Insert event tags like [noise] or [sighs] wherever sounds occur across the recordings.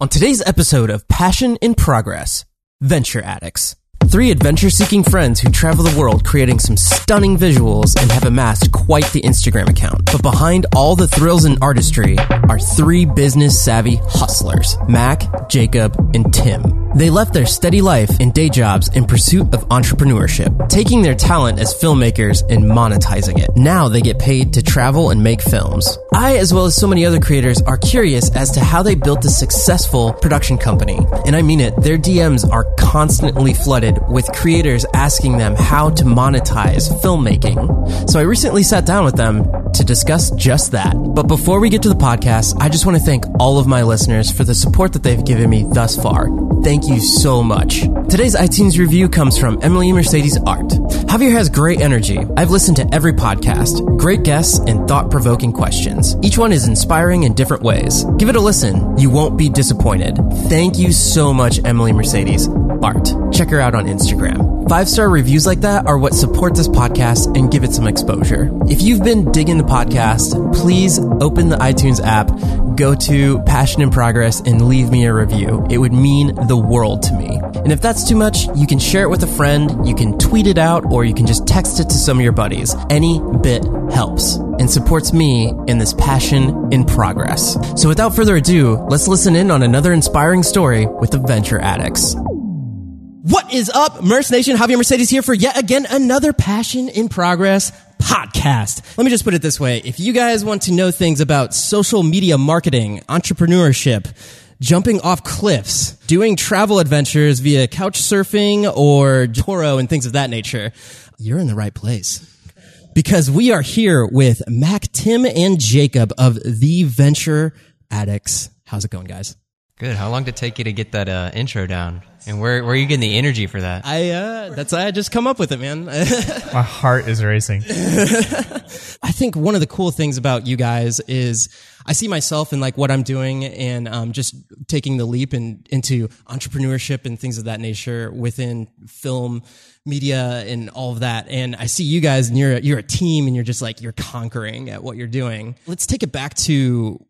On today's episode of Passion in Progress, Venture Addicts. Three adventure seeking friends who travel the world creating some stunning visuals and have amassed quite the Instagram account. But behind all the thrills and artistry are three business savvy hustlers Mac, Jacob, and Tim. They left their steady life and day jobs in pursuit of entrepreneurship, taking their talent as filmmakers and monetizing it. Now they get paid to travel and make films. I, as well as so many other creators, are curious as to how they built a successful production company. And I mean it, their DMs are constantly flooded with creators asking them how to monetize filmmaking. So I recently sat down with them to discuss just that. But before we get to the podcast, I just want to thank all of my listeners for the support that they've given me thus far. Thank you so much. Today's iTunes review comes from Emily Mercedes Art. Javier has great energy. I've listened to every podcast, great guests, and thought provoking questions. Each one is inspiring in different ways. Give it a listen. You won't be disappointed. Thank you so much, Emily Mercedes Art. Check her out on Instagram. Five star reviews like that are what support this podcast and give it some exposure. If you've been digging the podcast, please open the iTunes app, go to Passion in Progress, and leave me a review. It would mean the world to me. And if that's too much, you can share it with a friend, you can tweet it out, or you can just text it to some of your buddies. Any bit helps and supports me in this passion in progress. So without further ado, let's listen in on another inspiring story with the Venture Addicts. What is up, Merce Nation? Javier Mercedes here for yet again another Passion in Progress podcast. Let me just put it this way. If you guys want to know things about social media marketing, entrepreneurship, jumping off cliffs, doing travel adventures via couch surfing or Turo and things of that nature, you're in the right place. Because we are here with Mac, Tim, and Jacob of The Venture Addicts. How's it going, guys? Good. How long did it take you to get that uh, intro down? And where, where are you getting the energy for that? I uh that's I just come up with it, man. [laughs] My heart is racing. [laughs] I think one of the cool things about you guys is I see myself in like what I'm doing and um, just taking the leap in, into entrepreneurship and things of that nature within film media and all of that. And I see you guys and you're, you're a team and you're just like, you're conquering at what you're doing. Let's take it back to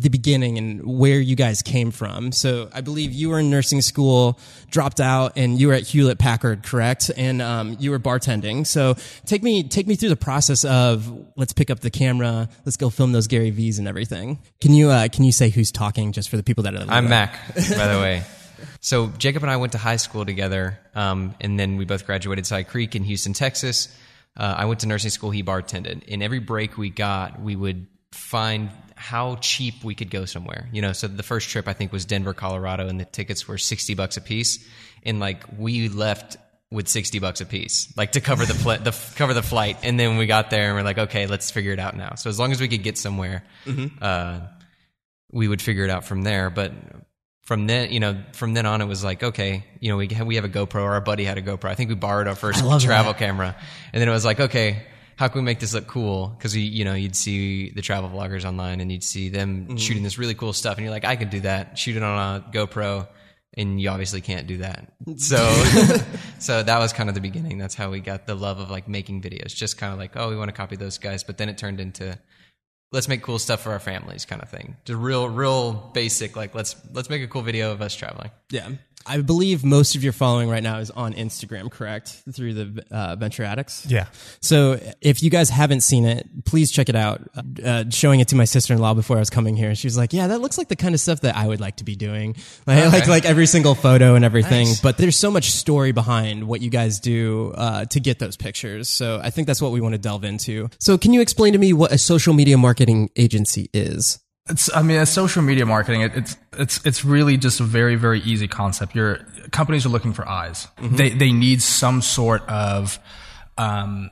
the beginning and where you guys came from. So I believe you were in nursing school, dropped out, and you were at Hewlett Packard, correct? And um, you were bartending. So take me take me through the process of let's pick up the camera, let's go film those Gary Vee's and everything. Can you uh, can you say who's talking just for the people that are? I'm Mac, by the [laughs] way. So Jacob and I went to high school together, um, and then we both graduated Cy Creek in Houston, Texas. Uh, I went to nursing school. He bartended. In every break we got, we would find how cheap we could go somewhere. You know, so the first trip I think was Denver, Colorado, and the tickets were sixty bucks a piece, and like we left with sixty bucks a piece, like to cover the fl- the cover the flight, and then we got there and we're like, okay, let's figure it out now. So as long as we could get somewhere, mm-hmm. uh, we would figure it out from there. But from then, you know, from then on, it was like, okay, you know, we have, we have a GoPro. Our buddy had a GoPro. I think we borrowed our first travel that. camera, and then it was like, okay how can we make this look cool? Because you, you know, you'd see the travel vloggers online and you'd see them mm-hmm. shooting this really cool stuff, and you're like, I could do that. Shoot it on a GoPro, and you obviously can't do that. So, [laughs] so that was kind of the beginning. That's how we got the love of like making videos. Just kind of like, oh, we want to copy those guys, but then it turned into let's make cool stuff for our families kind of thing. Just real, real basic. Like let's let's make a cool video of us traveling. Yeah. I believe most of your following right now is on Instagram, correct? Through the uh, Venture Addicts. Yeah. So if you guys haven't seen it, please check it out. Uh, showing it to my sister in law before I was coming here, she was like, "Yeah, that looks like the kind of stuff that I would like to be doing." Like, okay. like, like every single photo and everything. Nice. But there's so much story behind what you guys do uh, to get those pictures. So I think that's what we want to delve into. So can you explain to me what a social media marketing agency is? It's, I mean, as social media marketing, it, it's, it's, it's really just a very, very easy concept. Your companies are looking for eyes. Mm-hmm. They, they need some sort of, um,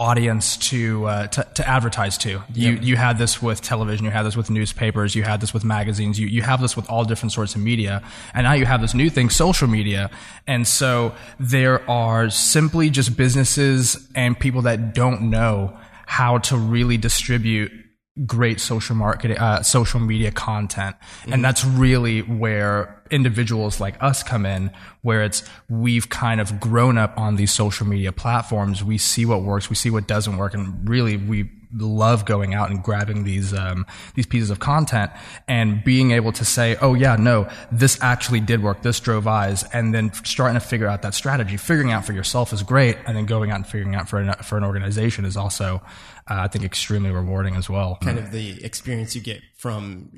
audience to, uh, to, to advertise to. You, yep. you had this with television, you had this with newspapers, you had this with magazines, you, you have this with all different sorts of media. And now you have this new thing, social media. And so there are simply just businesses and people that don't know how to really distribute great social marketing, uh, social media content. Mm-hmm. And that's really where individuals like us come in, where it's, we've kind of grown up on these social media platforms. We see what works. We see what doesn't work. And really we, love going out and grabbing these um, these pieces of content and being able to say, oh yeah, no, this actually did work. This drove eyes, and then starting to figure out that strategy. Figuring out for yourself is great, and then going out and figuring out for an, for an organization is also, uh, I think, extremely rewarding as well. Kind of the experience you get from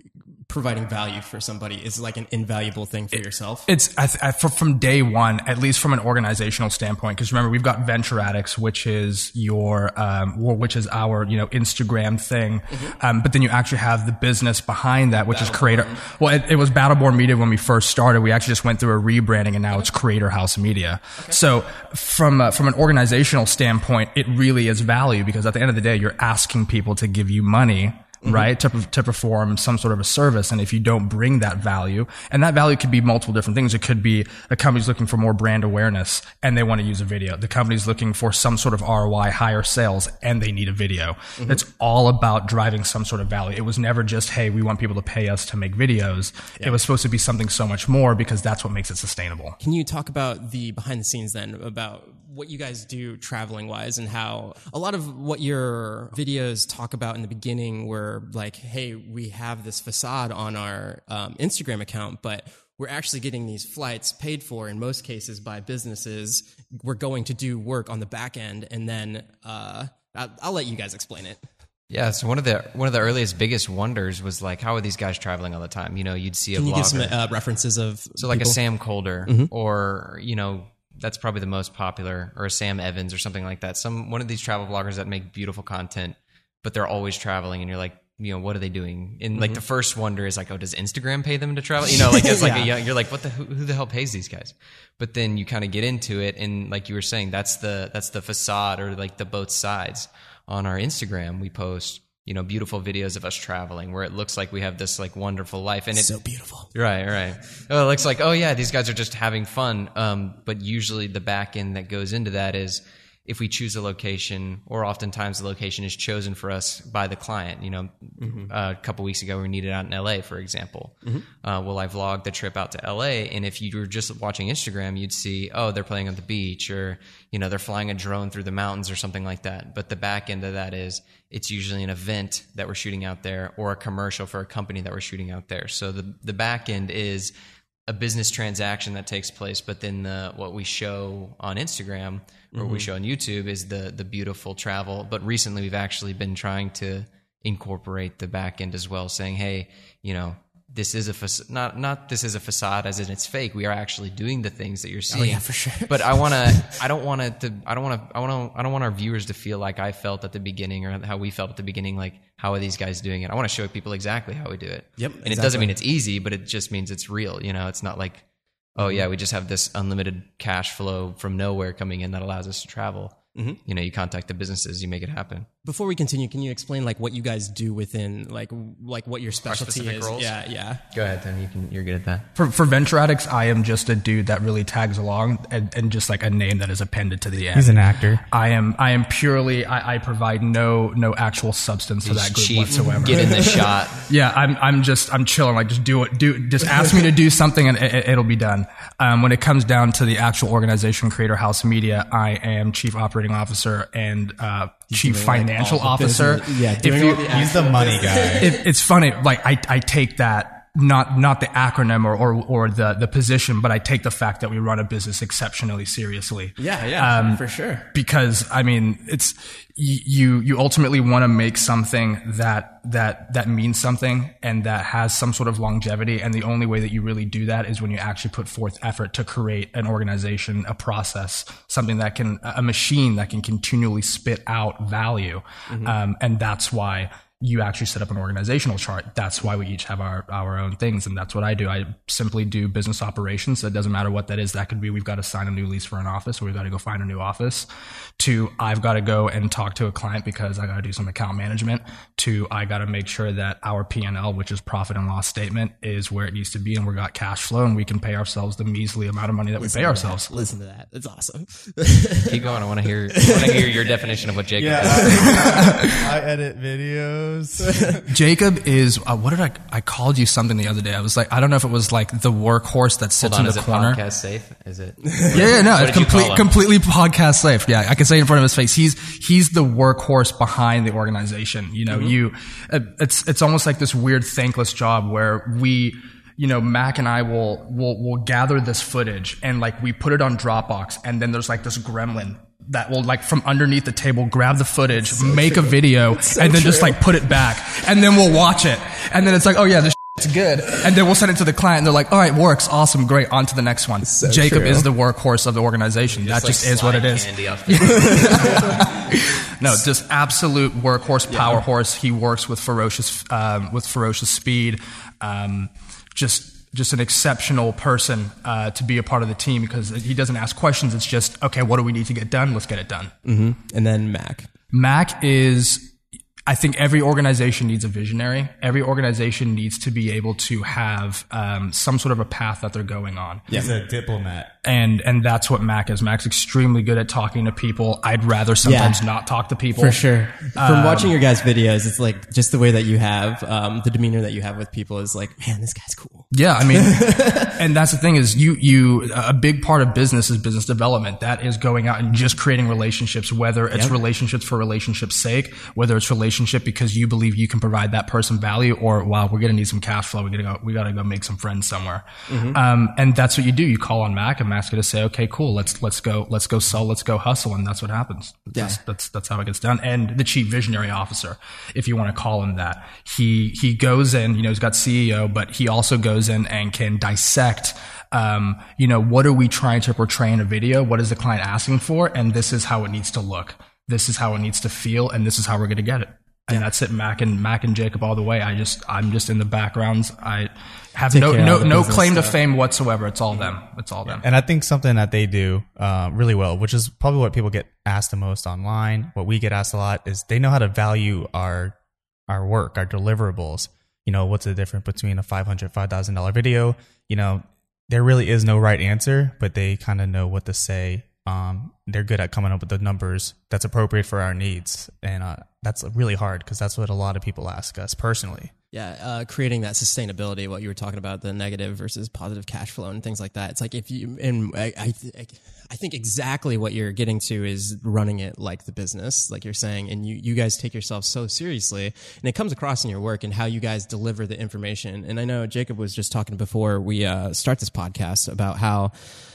providing value for somebody is like an invaluable thing for yourself. It's I, I, from day one, at least from an organizational standpoint. Because remember, we've got Venture Addicts, which is your, um, which is our you know Instagram thing, mm-hmm. um, but then you actually have the business behind that, which Battle is Creator. Born. Well, it, it, was Battleborn Media when we first started. We actually just went through a rebranding, and now okay. it's Creator House Media. Okay. So from uh, from an organizational standpoint, it really is value because at the end of the day, you're asking people to give you money mm-hmm. right? To, to perform some sort of a service. And if you don't bring that value, and that value could be multiple different things. It could be a company's looking for more brand awareness and they want to use a video. The company's looking for some sort of ROI, higher sales, and they need a video. Mm-hmm. It's all about driving some sort of value. It was never just, hey, we want people to pay us to make videos. Yeah. It was supposed to be something so much more because that's what makes it sustainable. Can you talk about the behind the scenes then about what you guys do traveling wise and how a lot of what your videos talk about in the beginning were like, hey, we have this facade on our um, Instagram account, but we're actually getting these flights paid for in most cases by businesses. We're going to do work on the back end, and then uh, I'll, I'll let you guys explain it. Yeah, so one of the one of the earliest biggest wonders was like, how are these guys traveling all the time? You know, you'd see a Can you blogger. give some uh, references of so people? like a Sam Kolder mm-hmm. or you know that's probably the most popular, or a Sam Evans or something like that. Some one of these travel bloggers that make beautiful content, but they're always traveling, and you're like, you know, what are they doing? And like mm-hmm. the first wonder is like, oh, does Instagram pay them to travel? You know, like it's like a [laughs] young, you're like, what the who, who the hell pays these guys? But then you kind of get into it, and like you were saying, that's the that's the facade or like the both sides. On our Instagram, we post you know beautiful videos of us traveling where it looks like we have this like wonderful life and it's so beautiful. Right right. Oh, it looks like oh yeah these guys are just having fun. Um, but usually the back end that goes into that is if we choose a location, or oftentimes the location is chosen for us by the client. You know, mm-hmm. uh, a couple weeks ago we needed out in LA, for example. Mm-hmm. Uh, well, I vlogged the trip out to LA, and if you were just watching Instagram, you'd see, oh, they're playing on the beach, or you know, they're flying a drone through the mountains, or something like that. But the back end of that is it's usually an event that we're shooting out there, or a commercial for a company that we're shooting out there. So the the back end is a business transaction that takes place, but then the what we show on Instagram or mm-hmm. we show on YouTube is the the beautiful travel. But recently, we've actually been trying to incorporate the back end as well, saying, "Hey, you know, this is a facade, not not this is a facade as in it's fake. We are actually doing the things that you're oh, seeing. Oh, yeah, for sure. But I want [laughs] to. I don't want to. I don't want to. I want to. I don't want our viewers to feel like I felt at the beginning or how we felt at the beginning. Like, how are these guys doing it? I want to show people exactly how we do it. Yep. And exactly. it doesn't mean it's easy, but it just means it's real. You know, it's not like, oh mm-hmm. yeah, we just have this unlimited cash flow from nowhere coming in that allows us to travel. Mm-hmm. You know, you contact the businesses, you make it happen. Before we continue, can you explain like what you guys do within like like what your specialty is? Roles? Yeah, yeah. Go ahead, then you can. You're good at that. For for venture addicts, I am just a dude that really tags along and, and just like a name that is appended to the end. He's an actor. I am I am purely I, I provide no no actual substance He's to that group cheap. whatsoever. Get in the [laughs] shot. Yeah, I'm I'm just I'm chilling. Like just do it. Do just ask me to do something and it, will be done. Um, when it comes down to the actual organization, Creator House Media, I am chief operating officer and uh, chief financial officer. Yeah, if you, he's the money guy. [laughs] It, it's funny. Like I, I take that not not the acronym or, or, or the the position, but I take the fact that we run a business exceptionally seriously. Yeah, yeah, um, for sure. Because I mean, it's you you ultimately want to make something that that that means something and that has some sort of longevity. And the only way that you really do that is when you actually put forth effort to create an organization, a process, something that can a machine that can continually spit out value. Mm-hmm. Um, and that's why you actually set up an organizational chart. That's why we each have our, our own things. And that's what I do. I simply do business operations. So it doesn't matter what that is. That could be we've got to sign a new lease for an office or we've got to go find a new office to I've got to go and talk to a client because I got to do some account management to I got to make sure that our P&L, which is profit and loss statement is where it needs to be and we've got cash flow and we can pay ourselves the measly amount of money that Listen we pay ourselves. That. Listen to that. It's awesome. Keep going. I want to hear, I want to hear your definition of what Jacob yeah, I, [laughs] I edit videos videos. [laughs] [laughs] Jacob is uh, what did I I called you something the other day. I was like I don't know if it was like the workhorse that sits Hold on, in is the it podcast safe? Is it? [laughs] Yeah, yeah, no, it's complete, completely podcast safe. Yeah, I can say it in front of his face. He's he's the workhorse behind the organization. You know, Mm-hmm. you uh, it's it's almost like this weird thankless job where we. You know, Mac and I will will will gather this footage and like we put it on Dropbox, and then there's like this gremlin that will like from underneath the table grab the footage, make a video, [laughs] and then just like put it back, and then we'll watch it, and then it's like, oh yeah, this it's good, and then we'll send it to the client, and they're like, all right, works, awesome, great, on to the next one. Jacob true. is the workhorse of the organization. that just is what it is. Candy off [laughs] the- No, just absolute workhorse, power horse. He works with ferocious, um, with ferocious speed. Um, just, just an exceptional person uh, to be a part of the team because he doesn't ask questions. It's just okay. What do we need to get done? Let's get it done. And then Mac. Mac is. I think every organization needs a visionary. Every organization needs to be able to have um, some sort of a path that they're going on. He's a diplomat. and and that's what Mac is. Mac's extremely good at talking to people. I'd rather sometimes Yeah. not talk to people For sure. From watching your guys' videos, it's like just the way that you have, um, the demeanor that you have with people is like, man, this guy's cool. Yeah, I mean, [laughs] and that's the thing is you you a big part of business is business development. That is going out and just creating relationships, whether it's relationships for relationships' sake, whether it's relationship because you believe you can provide that person value, or wow, we're gonna need some cash flow. We gotta go. We gotta go make some friends somewhere. Um, and that's what you do. You call on Mac, and Mac's gonna say, okay, cool, let's let's go, let's go sell, let's go hustle, and that's what happens. That's, that's that's how it gets done. And the chief visionary officer, if you want to call him that, he he goes in. You know, he's got CEO, but he also goes in and can dissect. Um, you know, what are we trying to portray in a video? What is the client asking for? And this is how it needs to look. This is how it needs to feel, and this is how we're going to get it. And that's it, Mac and Mac and Jacob all the way. I just I'm just in the backgrounds. I have no no no business claim to fame whatsoever. It's all them. It's all them. And I think something that they do uh, really well, which is probably what people get asked the most online, what we get asked a lot, is they know how to value our our work, our deliverables. You know, what's the difference between a $500, $5,000 video? You know, there really is no right answer, but they kind of know what to say. Um, they're good at coming up with the numbers that's appropriate for our needs. And uh, that's really hard because that's what a lot of people ask us personally. Yeah, uh, creating that sustainability, what you were talking about, the negative versus positive cash flow and things like that. It's like if you, and I, I, I think exactly what you're getting to is running it like the business, like you're saying, and you, you guys take yourself so seriously, and it comes across in your work and how you guys deliver the information. And I know Jacob was just talking before we uh, start this podcast about how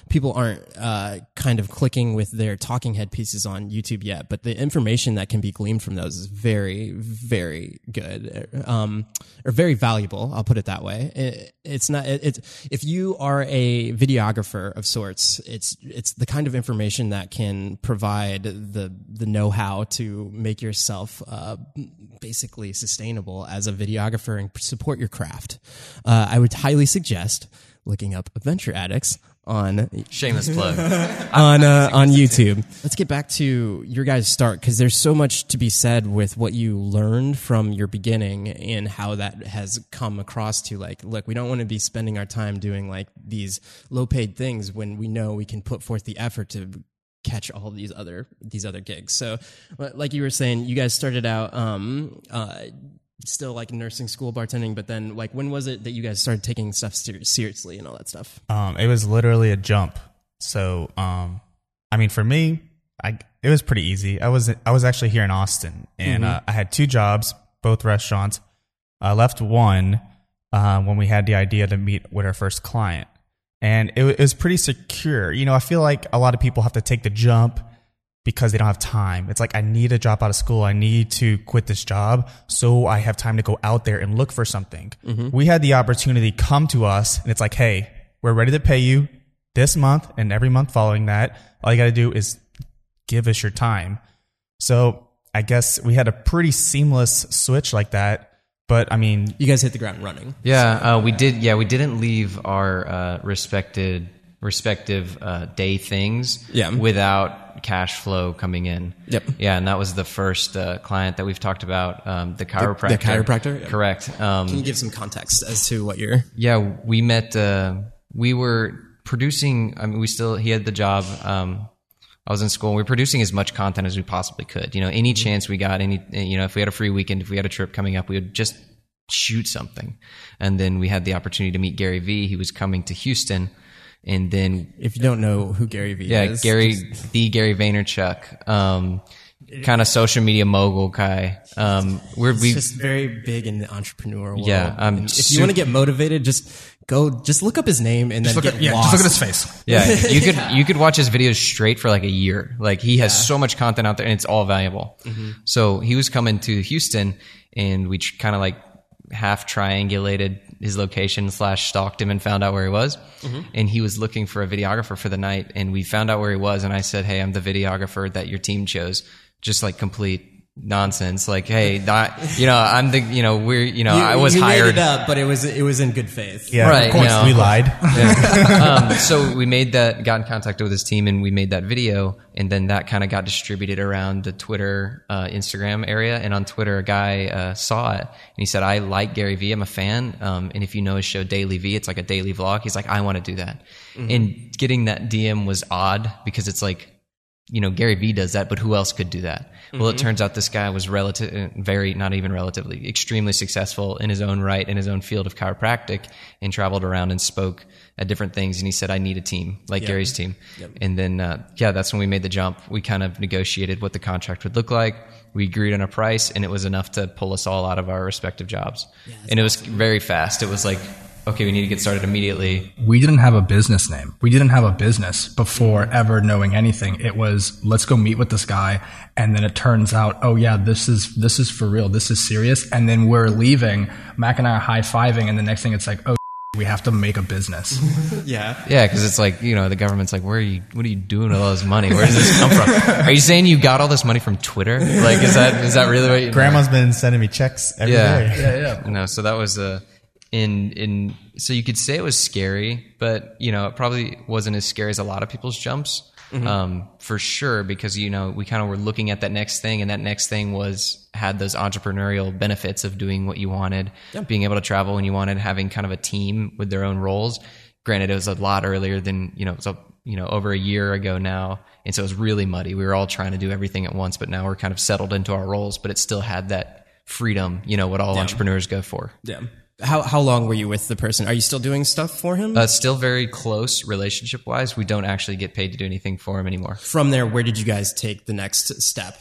people aren't uh, kind of clicking with their talking head pieces on YouTube yet, but the information that can be gleaned from those is very, very good, um, or very valuable. I'll put it that way. It, it's not. It, it's if you are a videographer of sorts, it's it's the kind of information that can provide the the know how to make yourself uh, basically sustainable as a videographer and support your craft. Uh, I would highly suggest looking up Adventure Addicts on Shameless plug. [laughs] on uh, on YouTube. Let's get back to your guys' start because there's so much to be said with what you learned from your beginning and how that has come across to like, look, we don't want to be spending our time doing like these low paid things when we know we can put forth the effort to catch all these other these other gigs. So, like you were saying, you guys started out. Um, uh, Still like nursing school bartending, but then like when was it that you guys started taking stuff ser- seriously and all that stuff? Um, it was literally a jump. So, um, I mean, for me, I it was pretty easy. I was I was actually here in Austin, and uh, I had two jobs, both restaurants. I left one uh, when we had the idea to meet with our first client, and it, it was pretty secure. You know, I feel like a lot of people have to take the jump because they don't have time. It's like I need to drop out of school. I need to quit this job so I have time to go out there and look for something. We had the opportunity come to us and it's like, "Hey, we're ready to pay you this month and every month following that. All you got to do is give us your time." So, I guess we had a pretty seamless switch like that. But I mean, You guys hit the ground running. Yeah, uh, we did. Yeah, we didn't leave our uh, respected respective uh, day things Yeah. without cash flow coming in. Yep. Yeah, and that was the first uh, client that we've talked about, um, the chiropractor. The chiropractor? Yeah. Correct. Um, Can you give some context as to what you're? yeah, we met. Uh, we were producing. I mean, we still. He had the job. Um, I was in school. and We were producing as much content as we possibly could. You know, any chance we got, any you know, if we had a free weekend, if we had a trip coming up, we would just shoot something. And then we had the opportunity to meet Gary Vee. He was coming to Houston, and then If you don't know who Gary Vee yeah, is, Gary, the Gary Vaynerchuk, um, kind of social media mogul guy. Um, we're we just very big in the entrepreneur world. Yeah, I'm if su- you want to get motivated, just go, just look up his name and then Look get at, yeah, lost. just look at his face. Yeah, [laughs] you could you could watch his videos straight for like a year. Like he has so much content out there, and it's all valuable. So he was coming to Houston, and we kind of like half triangulated his location slash stalked him and found out where he was. Mm-hmm. And he was looking for a videographer for the night, and we found out where he was. And I said, "Hey, I'm the videographer that your team chose." Just like complete nonsense. Like, hey, not, you know, I'm the, you know, we're, you know, You- I was you hired. Made it up, but it was it was in good faith. Yeah, Right, of course, you know. we lied. [laughs] um, so we made that, got in contact with his team, and we made that video, and then that kind of got distributed around the Twitter, uh, Instagram area. And on Twitter, a guy uh, saw it, and he said, "I like Gary Vee. I'm a fan. Um, and if you know his show DailyVee, it's like a daily vlog. He's like, I want to do that. And getting that DM was odd because it's like." You know, Gary Vee does that, but who else could do that? Well, it turns out this guy was relative, very, not even relatively, extremely successful in his own right, in his own field of chiropractic, and traveled around and spoke at different things. And he said, I need a team, like Gary's team. And then, uh, yeah, that's when we made the jump. We kind of negotiated what the contract would look like. We agreed on a price, and it was enough to pull us all out of our respective jobs. and it was very fast. It was like, okay, we need to get started immediately. we didn't have a business name. We didn't have a business before ever knowing anything. It was let's go meet with this guy, and then it turns out, oh yeah, this is this is for real. This is serious. And then we're leaving. Mac and I are high fiving, and the next thing it's like, oh, [laughs] we have to make a business. [laughs] yeah. Yeah, because it's like you know the government's like, where are you? What are you doing with all this money? Where does this come from? [laughs] Are you saying you got all this money from Twitter? Like, is that is that really what? You, Grandma's been sending me checks every day. Yeah. yeah, yeah. No, so that was a in in so you could say it was scary, but you know it probably wasn't as scary as a lot of people's jumps. Um, for sure, because you know we kind of were looking at that next thing, and that next thing was had those entrepreneurial benefits of doing what you wanted, being able to travel when you wanted, having kind of a team with their own roles. Granted, it was a lot earlier than you know, it was a, you know over a year ago now, and so it was really muddy. We were all trying to do everything at once, but now we're kind of settled into our roles. But it still had that freedom, you know, what all entrepreneurs go for. Yeah. How how long were you with the person? Are you still doing stuff for him? Uh, still very close relationship wise. We don't actually get paid to do anything for him anymore. From there, where did you guys take the next step?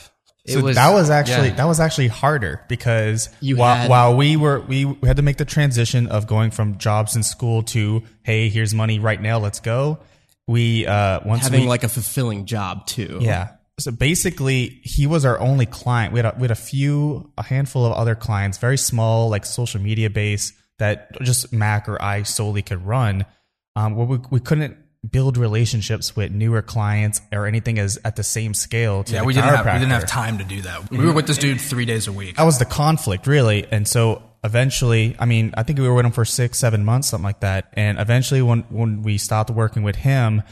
It So that was actually yeah. that was actually harder because You while, had- while we were we had to make the transition of going from jobs in school to hey here's money right now let's go we uh once Having we like a fulfilling job too. yeah so basically he was our only client. We had a, we had a few a handful of other clients very small like social media base that just Mac or I solely could run um where we, we couldn't build relationships with newer clients or anything as at the same scale to Yeah, we didn't have we didn't have time to do that. We were with this dude three days a week. that was the conflict really. And so eventually i mean i think we were with him for six seven months something like that. And eventually when when we stopped working with him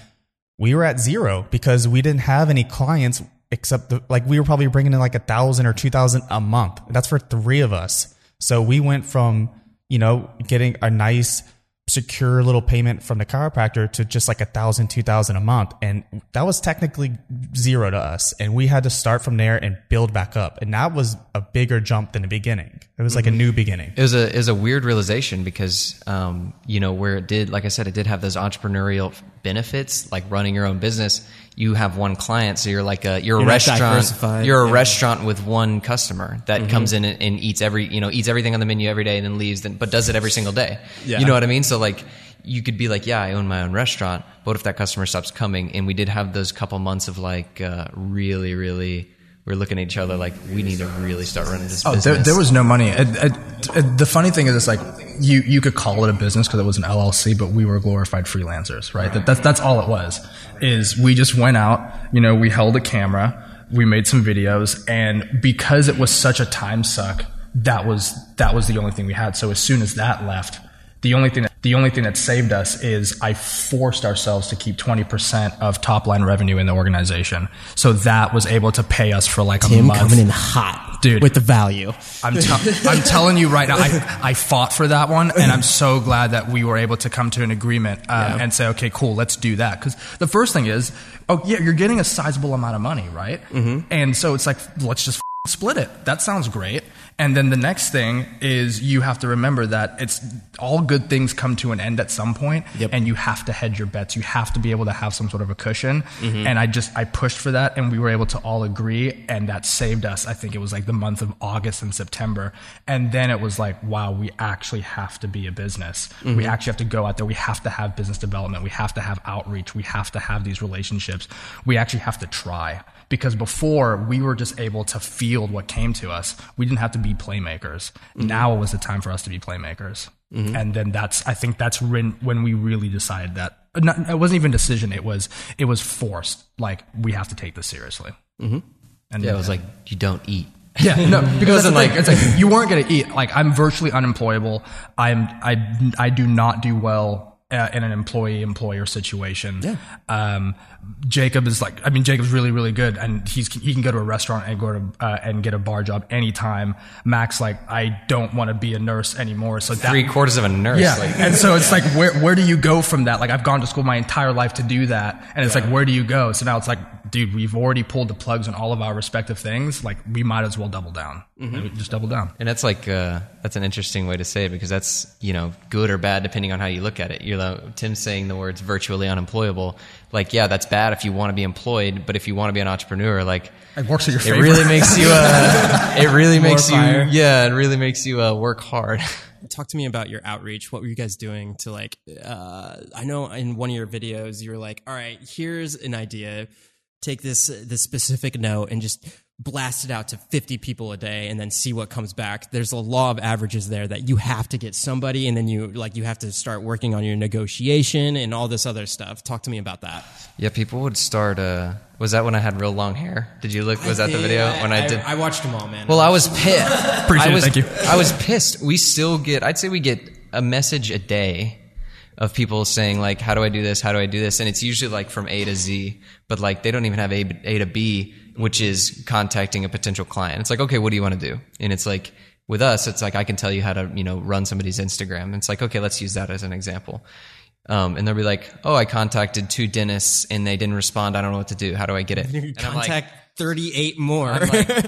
we were at zero because we didn't have any clients except the, like we were probably bringing in like a thousand or two thousand a month. That's for three of us. So we went from you know getting a nice secure little payment from the chiropractor to just like a thousand two thousand a month. And that was technically zero to us. And we had to start from there and build back up. And that was a bigger jump than the beginning. It was like a new beginning. It was a it was a weird realization because um, you know where it did like I said it did have those entrepreneurial benefits like running your own business. You have one client, so you're like a you're, a You're not restaurant. You're a yeah. restaurant with one customer that comes in and, and eats every you know eats everything on the menu every day and then leaves, then, but does it every single day. Yeah. You know what I mean? So like you could be like, yeah, I own my own restaurant, but what if that customer stops coming? And we did have those couple months of like uh, really really. We're looking at each other like we need to really start running this Oh, business. there, there was no money. It, it, it- the funny thing is, it's like you you could call it a business because it was an LLC, but we were glorified freelancers, right? That, that's that's all it was. Is we just went out, you know, we held a camera, we made some videos, and because it was such a time suck, that was that was the only thing we had. So as soon as that left, the only thing that, the only thing that saved us is I forced ourselves to keep twenty percent of top line revenue in the organization. So that was able to pay us for like a month. coming in hot. Dude. with the value. I'm, te- [laughs] I'm telling you right now, I, I fought for that one, and I'm so glad that we were able to come to an agreement um, and say, okay, cool, let's do that. Because the first thing is, oh yeah, you're getting a sizable amount of money, right? Mm-hmm. And so it's like, let's just f- split it. That sounds great. And then the next thing is you have to remember that it's all good things come to an end at some point, Yep. and you have to hedge your bets. You have to be able to have some sort of a cushion. Mm-hmm. And I just I pushed for that, and we were able to all agree, and that saved us. I think it was like the month of August and September, and then it was like, wow, we actually have to be a business. Mm-hmm. We actually have to go out there. We have to have business development. We have to have outreach. We have to have these relationships. We actually have to try because before we were just able to field what came to us. We didn't have to be playmakers. Now was the time for us to be playmakers. And then that's I think that's when when we really decided that not, it wasn't even decision. It was it was forced. Like we have to take this seriously. Mm-hmm. And Yeah, it was like you don't eat. yeah, no, because wasn't [laughs] that's the thing. like- it's like you weren't going to eat. Like I'm virtually unemployable. I'm I I do not do well uh, in an employee employer situation. Yeah. Um, Jacob is like I mean Jacob's really really good and he's he can go to a restaurant and go to uh, and get a bar job anytime. Mac's like I don't want to be a nurse anymore. So that Three quarters of a nurse. yeah, Like, and so it's like, where where do you go from that? Like, I've gone to school my entire life to do that, and it's like, where do you go? So now it's like, dude, we've already pulled the plugs on all of our respective things. Like, we might as well double down. We Just double down. And that's like uh, that's an interesting way to say it because that's you know good or bad depending on how you look at it. You're like, Tim's saying the words virtually unemployable. Like yeah, that's bad if you want to be employed, but if you want to be an entrepreneur, like It works in your it favor. really makes you. Uh, [laughs] it really makes you. Yeah, it really makes you uh, work hard. [laughs] talk to me about your outreach. What were you guys doing to like? Uh, I know in one of your videos you were like, "All right, here's an idea. Take this this specific note and just blast it out to 50 people a day, and then see what comes back." There's a law of averages there that you have to get somebody, and then you like you have to start working on your negotiation and all this other stuff. Talk to me about that. yeah, people would start. Uh, was that when I had real long hair? Did you look? Was that the video when I, did? I watched them all, man. Well, I was pissed. [laughs] Appreciate I it, thank you. I was pissed. We still get, I'd say we get a message a day of people saying like, how do I do this? How do I do this? And it's usually like from A to Z, but like they don't even have A, A to B, which is contacting a potential client. It's like, okay, what do you want to do? And it's like, with us, it's like, I can tell you how to, you know, run somebody's Instagram. And it's like, okay, let's use that as an example. Um, and they'll be like, oh, I contacted two dentists and they didn't respond. I don't know what to do. How do I get it? And I'm like, contact 38 more.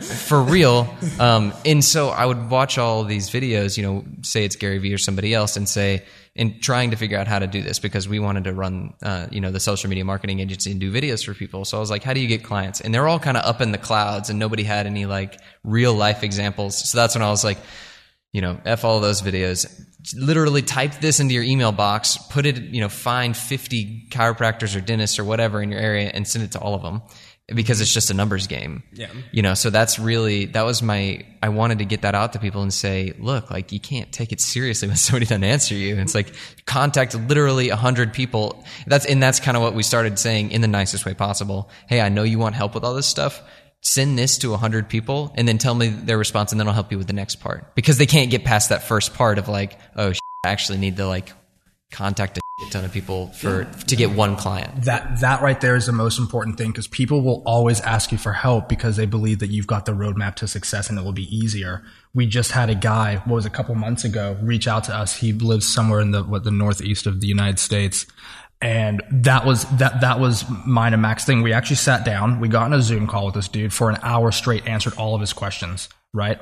for real. Um, and so I would watch all these videos, you know, say it's Gary Vee or somebody else, and say, and trying to figure out how to do this because we wanted to run, uh, you know, the social media marketing agency and do videos for people. So I was like, how do you get clients? And they're all kind of up in the clouds, and nobody had any like real life examples. So that's when I was like, you know, F all those videos. Literally type this into your email box, put it, you know, find 50 chiropractors or dentists or whatever in your area and send it to all of them because it's just a numbers game. Yeah. You know, so that's really, that was my, I wanted to get that out to people and say, look, like you can't take it seriously when [laughs] somebody doesn't answer you. It's like contact literally a hundred people. That's, and that's kind of what we started saying in the nicest way possible. Hey, I know you want help with all this stuff send this to a 100 people and then tell me their response and then I'll help you with the next part because they can't get past that first part of like oh shit, I actually need to like contact a shit ton of people for to get one client that that right there is the most important thing because people will always ask you for help because they believe that you've got the roadmap to success and it will be easier. We just had a guy, what was a couple months ago, reach out to us. He lives somewhere in the what the northeast of the United States. And that was that that was mine and Mac's thing. We actually sat down, we got in a Zoom call with this dude for an hour straight, answered all of his questions, right?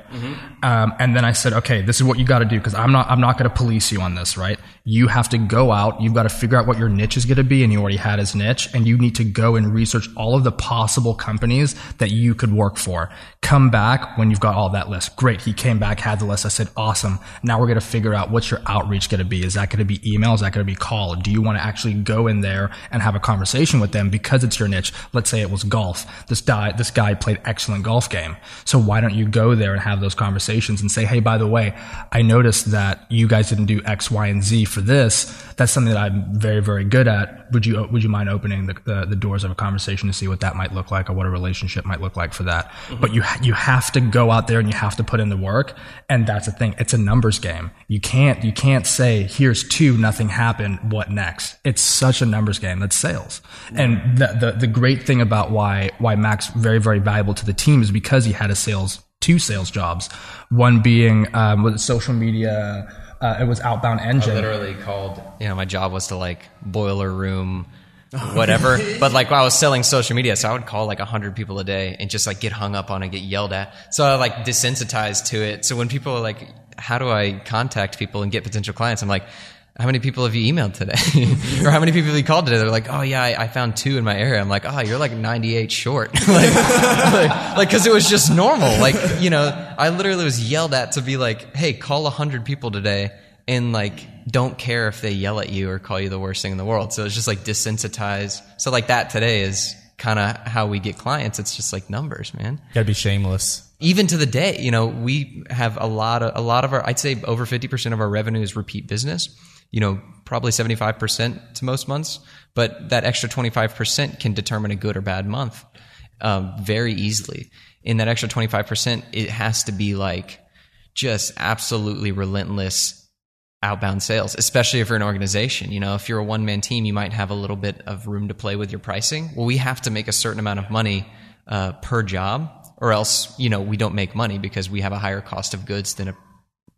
Um, and then I said, okay, this is what you got to do because I'm not I'm not going to police you on this, right? You have to go out. You've got to figure out what your niche is going to be, and you already had his niche, and you need to go and research all of the possible companies that you could work for. Come back when you've got all that list. Great, he came back, had the list. I said, awesome. Now we're going to figure out what's your outreach going to be. Is that going to be email? Is that going to be call? Do you want to actually go in there and have a conversation with them because it's your niche? Let's say it was golf. This guy, this guy played excellent golf game. So why don't you go there and have those conversations and say, hey, by the way, I noticed that you guys didn't do X, Y, and Z for this. That's something that I'm very, very good at. Would you would you mind opening the, the, the doors of a conversation to see what that might look like or what a relationship might look like for that? Mm-hmm. But you you have to go out there and you have to put in the work, and that's the thing. It's a numbers game. You can't you can't say here's two, nothing happened. What next? It's such a numbers game. That's sales. And the, the the great thing about why why Mac's very very valuable to the team is because he had a sales two sales jobs. One being um, with social media. Uh, it was OutboundEngine. literally called you know my job was to like boiler room whatever [laughs] but like I was selling social media so i would call like 100 people a day and just like get hung up on and get yelled at so i like desensitized to it so when people are like how do i contact people and get potential clients i'm like how many people have you emailed today [laughs] or how many people have you called today they're like oh yeah I, I found two in my area i'm like oh you're like 98 short [laughs] [laughs] like like because it was just normal like you know i literally was yelled at to be like hey call 100 people today and like don't care if they yell at you or call you the worst thing in the world. So it's just like desensitized. So like that today is kind of how we get clients. It's just like numbers, man. Gotta be shameless. Even to the day, you know, we have a lot of a lot of our I'd say over 50% of our revenue is repeat business. You know, probably 75% to most months, but that extra 25% can determine a good or bad month um, very easily. In that extra 25%, it has to be like just absolutely relentless outbound sales, especially if you're an organization. You know, if you're a one man team, you might have a little bit of room to play with your pricing. Well, we have to make a certain amount of money uh, per job, or else, you know, we don't make money because we have a higher cost of goods than a, a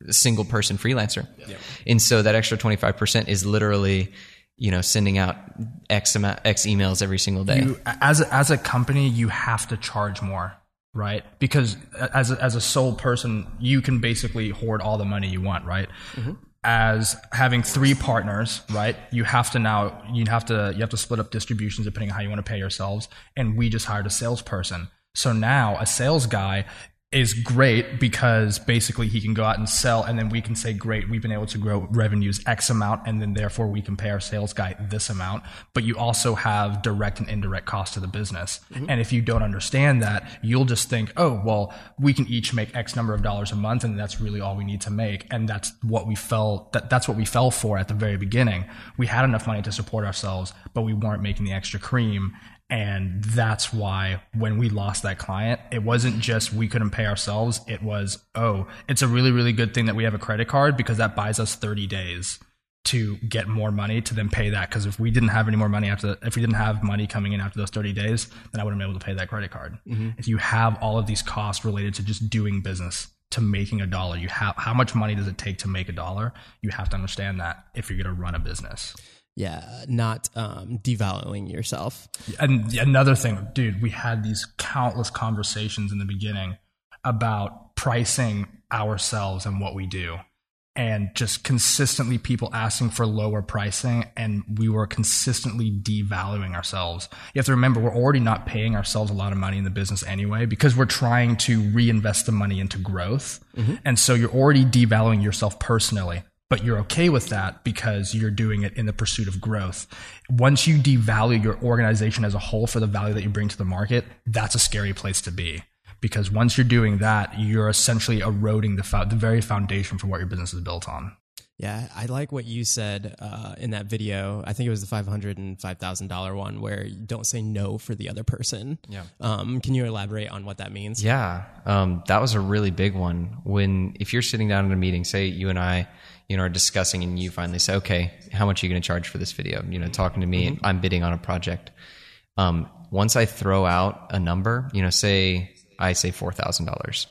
single person freelancer. Yep. And so that extra 25% is literally, you know, sending out X amount, X emails every single day. You, as, a, as a company, you have to charge more right? Because as a, as a sole person, you can basically hoard all the money you want, right? Mm-hmm as having three partners, right? You have to now you have to you have to split up distributions depending on how you want to pay yourselves. And we just hired a salesperson. So now a sales guy is great because basically he can go out and sell and then we can say great we've been able to grow revenues x amount and then therefore we can pay our sales guy this amount. But you also have direct and indirect cost to the business. Mm-hmm. and if you don't understand that you'll just think oh well we can each make x number of dollars a month and that's really all we need to make. And that's what we fell that, that's what we fell for at the very beginning. We had enough money to support ourselves but we weren't making the extra cream and that's why when we lost that client, it wasn't just we couldn't pay ourselves. It was, oh, it's a really, really good thing that we have a credit card because that buys us 30 days to get more money to then pay that. Because if we didn't have any more money after, if we didn't have money coming in after those 30 days, then I wouldn't be able to pay that credit card. Mm-hmm. If you have all of these costs related to just doing business, to making a dollar, you have how much money does it take to make a dollar? You have to understand that if you're going to run a business. Yeah, not um, devaluing yourself. And another thing, dude, we had these countless conversations in the beginning about pricing ourselves and what we do. And just consistently people asking for lower pricing, and we were consistently devaluing ourselves. You have to remember, we're already not paying ourselves a lot of money in the business anyway because we're trying to reinvest the money into growth. Mm-hmm. And so you're already devaluing yourself personally but you're okay with that because you're doing it in the pursuit of growth. Once you devalue your organization as a whole for the value that you bring to the market, that's a scary place to be. Because once you're doing that, you're essentially eroding the, fo- the very foundation for what your business is built on. Yeah, I like what you said uh, in that video. I think it was the five hundred and five thousand dollar one, where you don't say no for the other person. Yeah. Um, can you elaborate on what that means? Yeah, um, that was a really big one. When if you're sitting down in a meeting, say you and I, you know, are discussing, and you finally say, "Okay, how much are you going to charge for this video?" You know, talking to me, mm-hmm. I'm bidding on a project. Um, once I throw out a number, you know, say I say four thousand dollars.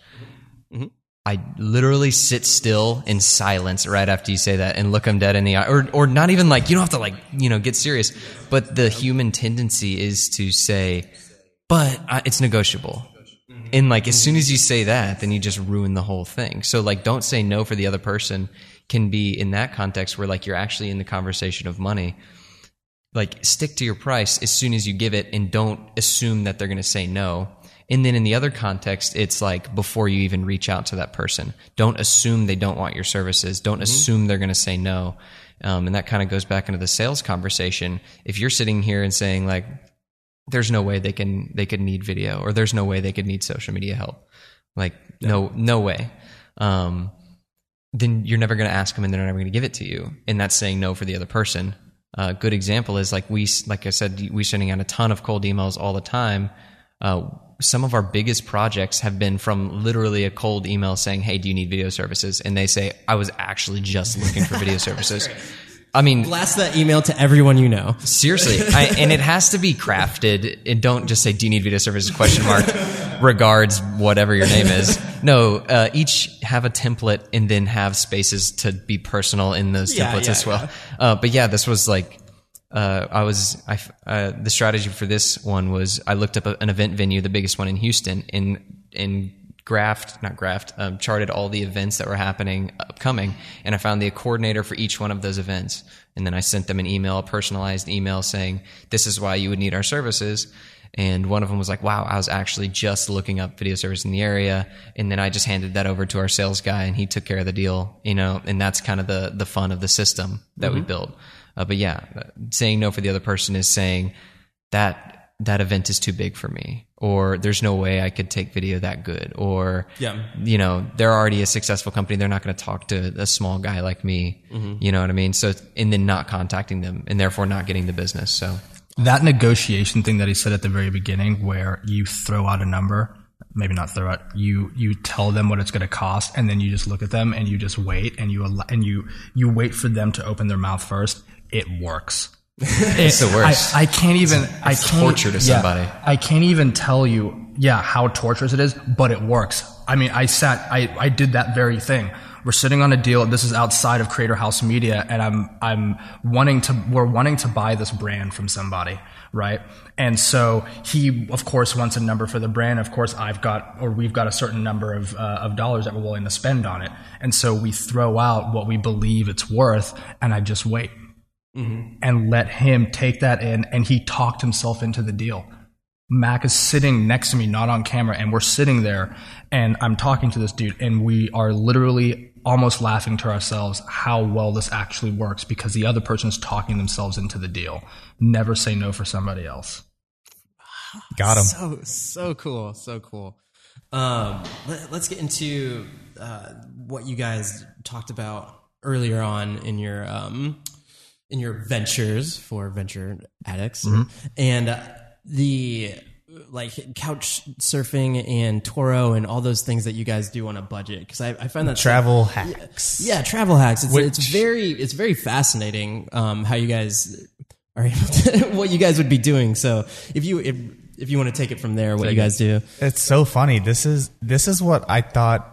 Mm-hmm. I literally sit still in silence right after you say that and look them dead in the eye, or or not even like you don't have to like you know get serious, but the human tendency is to say, but uh, it's negotiable. And like as soon as you say that, then you just ruin the whole thing. So like don't say no for the other person can be in that context where like you're actually in the conversation of money. Like stick to your price as soon as you give it and don't assume that they're going to say no and then in the other context, it's like before you even reach out to that person, don't assume they don't want your services. Don't mm-hmm. assume they're going to say no. Um, and that kind of goes back into the sales conversation. If you're sitting here and saying like, there's no way they can, they could need video or there's no way they could need social media help. Like, yeah. no, no way. Um, then you're never going to ask them and they're never going to give it to you. And that's saying no for the other person. A uh, good example is like we, like I said, we sending out a ton of cold emails all the time. Uh, some of our biggest projects have been from literally a cold email saying, Hey, do you need video services? And they say, I was actually just looking for video [laughs] services. I mean, blast that email to everyone you know. Seriously, I, and it has to be crafted. And don't just say, "Do you need video services?" Question mark. [laughs] regards whatever your name is. No, uh, each have a template and then have spaces to be personal in those Yeah, templates yeah, as well. Uh, but yeah, this was like uh, I was I f- uh, the strategy for this one was I looked up a, an event venue, the biggest one in Houston, and and graphed not graphed um, charted all the events that were happening upcoming, and I found the coordinator for each one of those events, and then I sent them an email, a personalized email saying this is why you would need our services. And one of them was like, wow, I was actually just looking up video service in the area. And then I just handed that over to our sales guy and he took care of the deal, you know, and that's kind of the, the fun of the system that we built. Uh, but yeah, saying no for the other person is saying that that event is too big for me, or there's no way I could take video that good, or Yeah. you know, they're already a successful company. They're not going to talk to a small guy like me. You know what I mean? So, and then not contacting them, and therefore not getting the business. So, that negotiation thing that he said at the very beginning where you throw out a number maybe not throw out you you tell them what it's going to cost and then you just look at them and you just wait and you and you you wait for them to open their mouth first it works [laughs] it's the worst. I, I can't even I it's can't torture to yeah, somebody. I can't even tell you yeah how torturous it is but it works I mean I sat I I did that very thing we're sitting on a deal. This is outside of Creator House Media and I'm I'm wanting to we're wanting to buy this brand from somebody right? And so he of course wants a number for the brand. Of course I've got or we've got a certain number of uh, of dollars that we're willing to spend on it. And so we throw out what we believe it's worth and I just wait. And let him take that in. And he talked himself into the deal. Mac is sitting next to me, not on camera, and we're sitting there, and I'm talking to this dude, and we are literally almost laughing to ourselves how well this actually works because the other person is talking themselves into the deal. Never say no for somebody else. [sighs] Got him. So so cool, so cool. Um, let, us get into uh, what you guys talked about earlier on in your um, in your ventures for venture addicts and uh, the like couch surfing and Turo and all those things that you guys do on a budget because I, I find that so- Travel hacks. yeah, travel hacks. It's, Which- it's very it's very fascinating um, how you guys are able to, [laughs] what you guys would be doing. So if you if if you want to take it from there, what you guys do. It's so funny. This is this is what I thought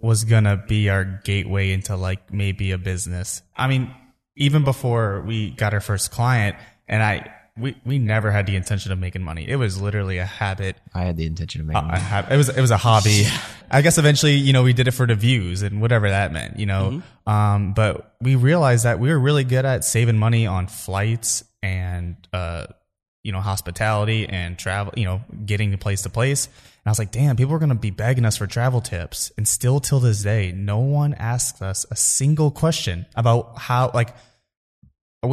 was gonna be our gateway into like maybe a business. I mean, even before we got our first client, and I we we never had the intention of making money. It was literally a habit. I had the intention of making a hab- it was it was a hobby. I guess eventually, you know, we did it for the views and whatever that meant, you know. Um, but we realized that we were really good at saving money on flights and uh, you know, hospitality and travel, you know, getting to place to place. And I was like, damn, people are going to be begging us for travel tips. And still till this day, no one asks us a single question about how, like,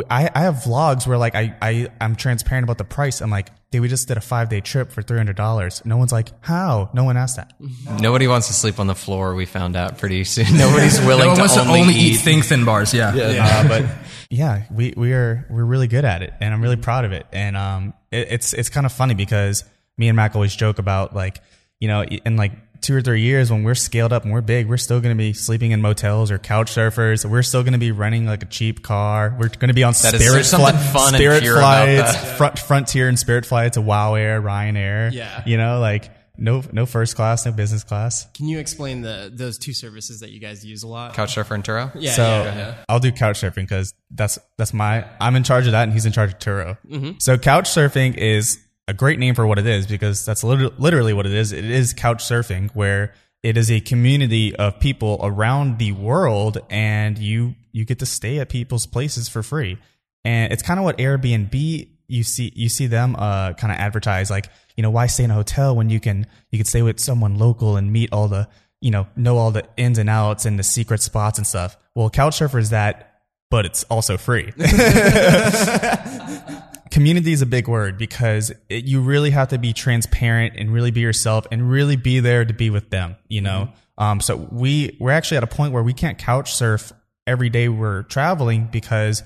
I, I have vlogs where like I, I I'm transparent about the price. I'm like, dude, we just did a five day trip for three hundred dollars. No one's like, how? No one asked that. Nobody wants to sleep on the floor. We found out pretty soon. [laughs] Nobody's willing no one to, wants only to only eat. eat think thin bars. Yeah. Uh, but [laughs] yeah, we we are we're really good at it, and I'm really proud of it. And um, it, it's it's kind of funny because me and Mac always joke about like you know in like two or three years when we're scaled up and we're big, we're still going to be sleeping in motels or couch surfers. We're still going to be renting like a cheap car. We're going to be on That is- Spirit there's something fli- fun Spirit pure flights, that. front, Frontier and Spirit flights, a Wow Air, Ryanair. Yeah. you know, like no no first class, no business class. Can you explain the those two services that you guys use a lot? Couchsurfer and Turo. Yeah, so yeah, yeah. I'll do couch surfing because that's that's my I'm in charge of that and he's in charge of Turo. Mm-hmm. So couch surfing is a great name for what it is because that's literally, literally what it is. It is couch surfing where it is a community of people around the world and you you get to stay at people's places for free. And it's kind of what Airbnb you see you see them uh kind of advertise like, you know, why stay in a hotel when you can you can stay with someone local and meet all the you know, know all the ins and outs and the secret spots and stuff. Well, Couchsurfer is that, but it's also free. [laughs] [laughs] Community is a big word because it, you really have to be transparent and really be yourself and really be there to be with them, you know? Um, so we, we're actually at a point where we can't couch surf every day we're traveling because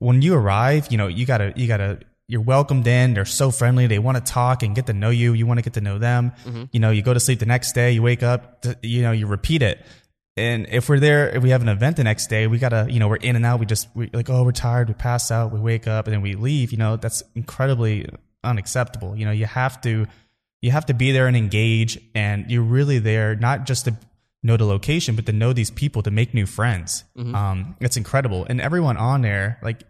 when you arrive, you know, you gotta, you gotta, you're welcomed in. They're so friendly. They want to talk and get to know you. You want to get to know them. You know, you go to sleep the next day, you wake up, you know, you repeat it. And if we're there, if we have an event the next day, we gotta, you know, we're in and out. We just, we like, oh, we're tired. We pass out. We wake up and then we leave. You know, that's incredibly unacceptable. You know, you have to you have to be there and engage, and you're really there not just to know the location, but to know these people to make new friends. Um, it's incredible, and everyone on there, like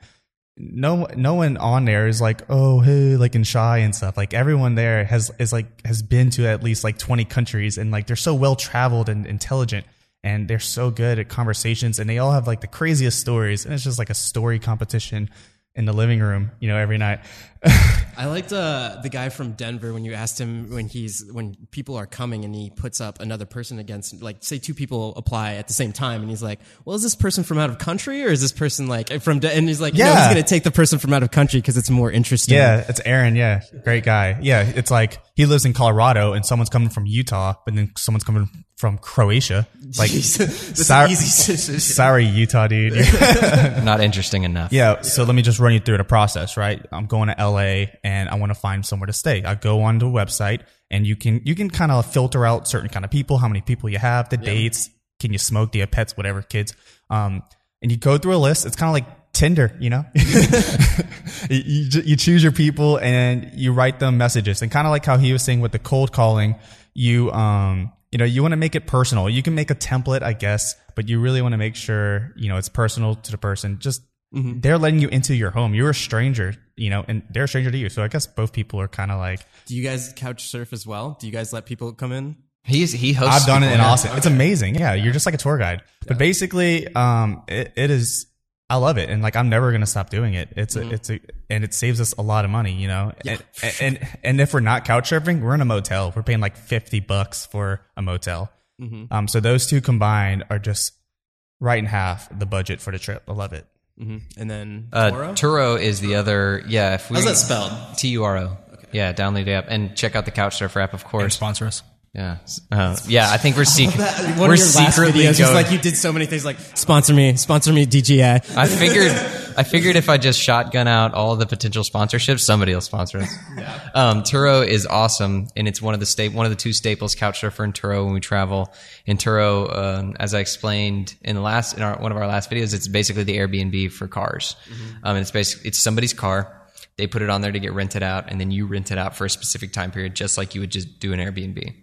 no no one on there is like oh hey like and shy and stuff like everyone there has is like has been to at least like 20 countries and like they're so well traveled and intelligent and they're so good at conversations and they all have like the craziest stories and it's just like a story competition in the living room you know every night I liked uh, the guy from Denver when you asked him when he's when people are coming and he puts up another person against like say two people apply at the same time and he's like, well, is this person from out of country or is this person like from? De-? And he's like, yeah, no, he's gonna take the person from out of country because it's more interesting. yeah it's aaron yeah great guy yeah it's like he lives in colorado and someone's coming from utah but then someone's coming from croatia like sorry, sorry utah dude [laughs] Not interesting enough. Yeah, so let me just run you through the process, right? I'm going to LA and I want to find somewhere to stay. I go on the website and you can you can kind of filter out certain kind of people, how many people you have, the dates, can you smoke, do you have pets, whatever, kids. Um, and you go through a list. It's kind of like Tinder, you know. [laughs] you, you you choose your people and you write them messages, and kind of like how he was saying with the cold calling, you um you know you want to make it personal. You can make a template, I guess, but you really want to make sure you know it's personal to the person. Just they're letting you into your home. You're a stranger, you know, and they're a stranger to you. So I guess both people are kind of like Do you guys couch surf as well? Do you guys let people come in? He's he hosts. I've done it in here. Austin. It's amazing. Yeah, you're just like a tour guide. But basically, um, it, it is. I love it, and like I'm never gonna stop doing it. It's a, it's a, and it saves us a lot of money, you know. And, and and if we're not couch surfing, we're in a motel. We're paying like fifty bucks for a motel. Um, so those two combined are just right in half the budget for the trip. I love it. And then Uh, Toro? Turo is the other. Yeah, if we How's that spelled? T U R O. Yeah, download the app and check out the Couchsurfer app, of And course. sponsor us. Yeah, uh, yeah. I think we're secret. One we're of your last secretly videos was going. like you did so many things like sponsor me, sponsor me, DJI. I figured. [laughs] I figured if I just shotgun out all the potential sponsorships, somebody will sponsor us. Um, Turo is awesome, and it's one of the sta- one of the two staples, Couchsurfer and Turo, when we travel. In Turo, um, as I explained in the last in our, one of our last videos, it's basically the Airbnb for cars. Um, and it's basically it's somebody's car. They put it on there to get rented out, and then you rent it out for a specific time period, just like you would just do an Airbnb.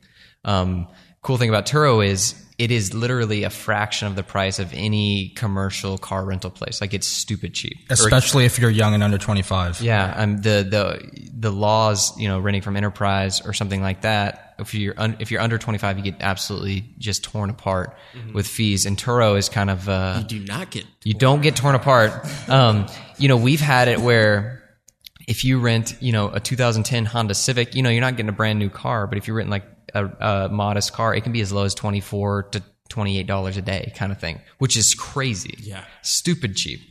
Um, cool thing about Turo is it is literally a fraction of the price of any commercial car rental place. Like it's stupid cheap. Or- Especially if you're young and under 25. yeah, um, the the the laws, you know, renting from enterprise or something like that. If you're un, if you're under 25, you get absolutely just torn apart with fees. And Turo is kind of uh, Do not get you don't get torn apart. Um, you know, we've had it where if you rent, you know, a 2010 Honda Civic, you know, you're not getting a brand new car, but if you're renting like a, a modest car, it can be as low as 24 to 28 dollars a day, kind of thing, which is crazy. Yeah. stupid cheap.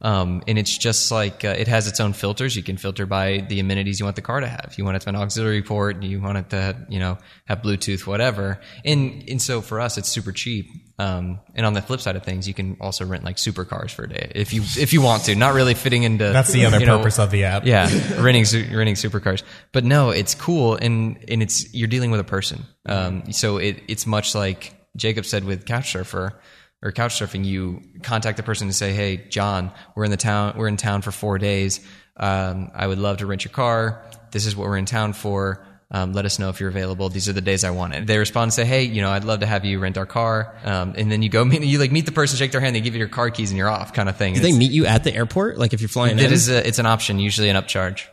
Um, and it's just like uh, it has its own filters. You can filter by the amenities you want the car to have. You want it to have an auxiliary port. You want it to, you know, have Bluetooth, whatever. And and so for us, it's super cheap. Um, and on the flip side of things, you can also rent like supercars for a day if you if you want to. Not really fitting into That's the other you know, purpose of the app. yeah, [laughs] renting su- renting supercars. But no, it's cool, and and it's you're dealing with a person. Um, so it it's much like Jacob said with Couchsurfer or Couchsurfing. You contact the person and say, "Hey, John, we're in the town. We're in town for four days. Um, I would love to rent your car. This is what we're in town for." Um, let us know if you're available. These are the days I want it. They respond and say, "Hey, you know, I'd love to have you rent our car." Um, and then you go [laughs] meet, you like meet the person, shake their hand, they give you your car keys, and you're off, kind of thing. Do they meet you at the airport? Like if you're flying It in? is a, it's an option, usually an upcharge.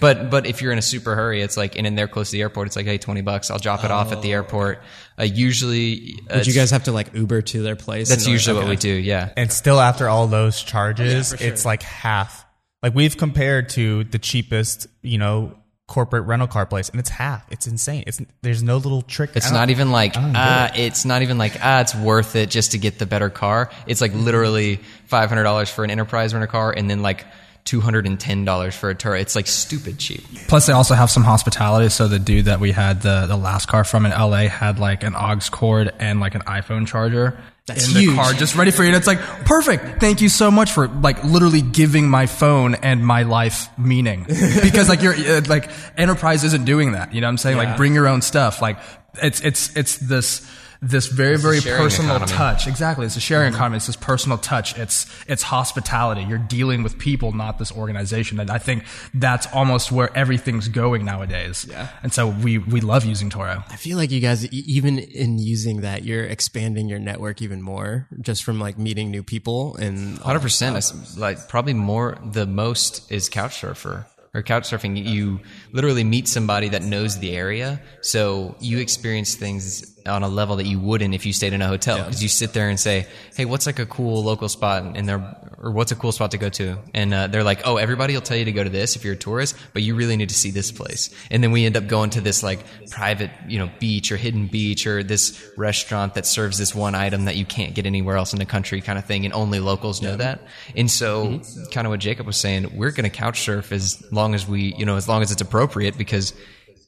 But but if you're in a super hurry, it's like and in there close to the airport, it's like hey, twenty bucks, I'll drop it off at the airport. Uh, usually, uh, Would you guys have to like Uber to their place? That's in order- usually what we do. Yeah, And still after all those charges, for sure. it's like half. Like we've compared to the cheapest, you know, corporate rental car place, and it's half. It's insane. It's there's no little trick. it's don't- even like don't ah, it's not even like ah, it's worth it just to get the better car. It's like literally five hundred dollars for an enterprise rent a car, and then like two hundred and ten dollars for a tour. It's like stupid cheap. Plus, they also have some hospitality. So the dude that we had the the last car from in LA had like an aux cord and like an iPhone charger That's in the huge. car, just ready for you. And it's like perfect. Thank you so much for like literally giving my phone and my life meaning [laughs] because like you're uh, like enterprise isn't doing that. You know what I'm saying? Like bring your own stuff. Like it's it's it's this this very very personal economy. touch. Exactly. It's a sharing mm-hmm. economy. It's this personal touch. It's it's hospitality. You're dealing with people not this organization. And i think that's almost where everything's going nowadays. Yeah. And so we we love using Turo. I feel like you guys, e- even in using that, you're expanding your network even more just from like meeting new people and Hundred percent. Like probably more. The most is couch surfer or couch surfing. You literally meet somebody that knows the area, so you experience things on a level that you wouldn't if you stayed in a hotel because you sit there and say, "Hey, what's like a cool local spot?" and they're or what's a cool spot to go to, and uh, they're like, "Oh, everybody will tell you to go to this if you're a tourist, but you really need to see this place." And then we end up going to this like private, you know, beach or hidden beach or this restaurant that serves this one item that you can't get anywhere else in the country, kind of thing, and only locals know that. And so, kind of what Jacob was saying, we're going to couch surf as long as we, you know, as long as it's appropriate because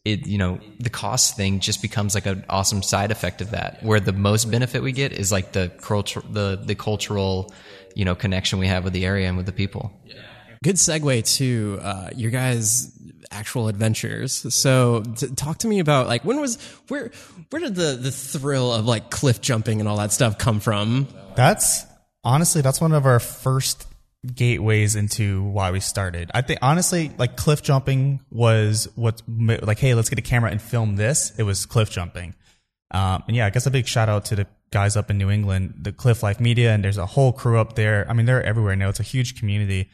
it you know the cost thing just becomes like an awesome side effect of that where the most benefit we get is like the culture the the cultural you know connection we have with the area and with the people good segue to uh, your guys' actual adventures. So, t- talk to me about like when was where where did the the thrill of like cliff jumping and all that stuff come from? That's honestly that's one of our first gateways into why we started. I think honestly, like cliff jumping was what like, hey, let's get a camera and film this. It was cliff jumping. Um, and yeah, I guess a big shout out to the guys up in New England, the Cliff Life Media, and there's a whole crew up there. I mean, they're everywhere now. It's a huge community.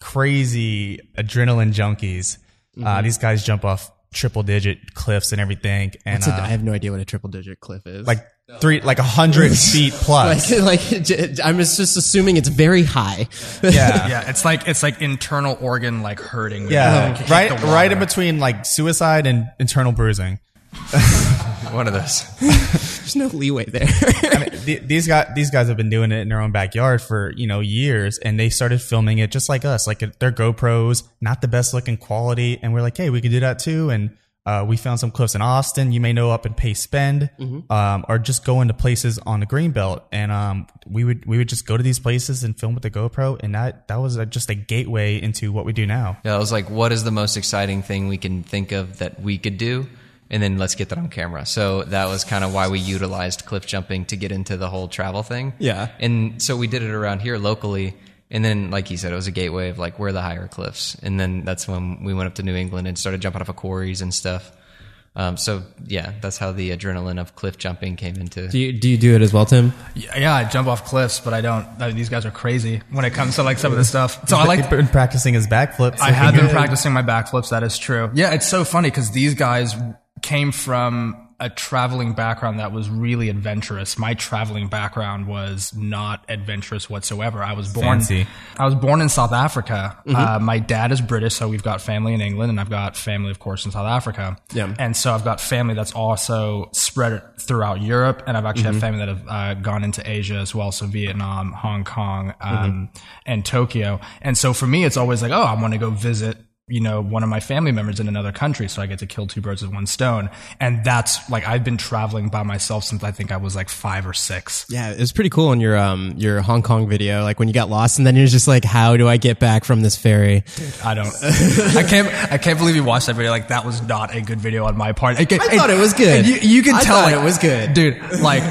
Crazy adrenaline junkies. Uh, these guys jump off triple digit cliffs and everything. And a- uh, I have no idea what a triple digit cliff is. like three, like a hundred [laughs] feet plus. like, like j- I'm just just assuming it's very high. yeah. [laughs] yeah it's like it's like internal organ like hurting Yeah, you oh, hit right, right in between like suicide and internal bruising. [laughs] one of those There's no leeway there. I mean, th- these guys, these guys have been doing it in their own backyard for you know years, and they started filming it just like us. Like their GoPros, not the best looking quality, and we're like, hey, we could do that too. And uh, we found some cliffs in Austin. You may know up in Pace Bend, um, or just go into places on the Greenbelt, and um, we would we would just go to these places and film with the GoPro, and that that was uh just a gateway into what we do now. yeah i was like what is the most exciting thing we can think of that we could do? And then let's get that on camera. So that was kind of why we utilized cliff jumping to get into the whole travel thing. Yeah. and so we did it around here locally and then like you said it was a gateway of like where are the higher cliffs and then that's when we went up to new england and started jumping off of quarries and stuff um, so yeah that's how the adrenaline of cliff jumping came into do you do you do it as well, Tim? yeah I jump off cliffs but I don't I mean, these guys are crazy when it comes to like some of this stuff so I like been practicing his backflips. I [laughs] have been practicing my backflips. That is true. Yeah, it's so funny because these guys came from a traveling background that was really adventurous. My traveling background was not adventurous whatsoever. I was born. Fancy. I was born in South Africa. Uh, my dad is British, so we've got family in England, and I've got family, of course, in South Africa. Yeah. And so I've got family that's also spread throughout Europe, and I've actually had family that have uh, gone into Asia as well, so Vietnam, Hong Kong, um, and Tokyo. And so for me, it's always like, oh, I want to go visit. You know, one of my family members in another country, so I get to kill two birds with one stone. And that's like I've been traveling by myself since I think I was like five or six. Yeah, it was pretty cool in your um your Hong Kong video, like when you got lost and then you're just like, how do I get back from this ferry? I don't. I can't. I can't believe you watched that video. Like that was not a good video on my part. I, I thought it was good. You, you can I tell like, it was good. dude. Like.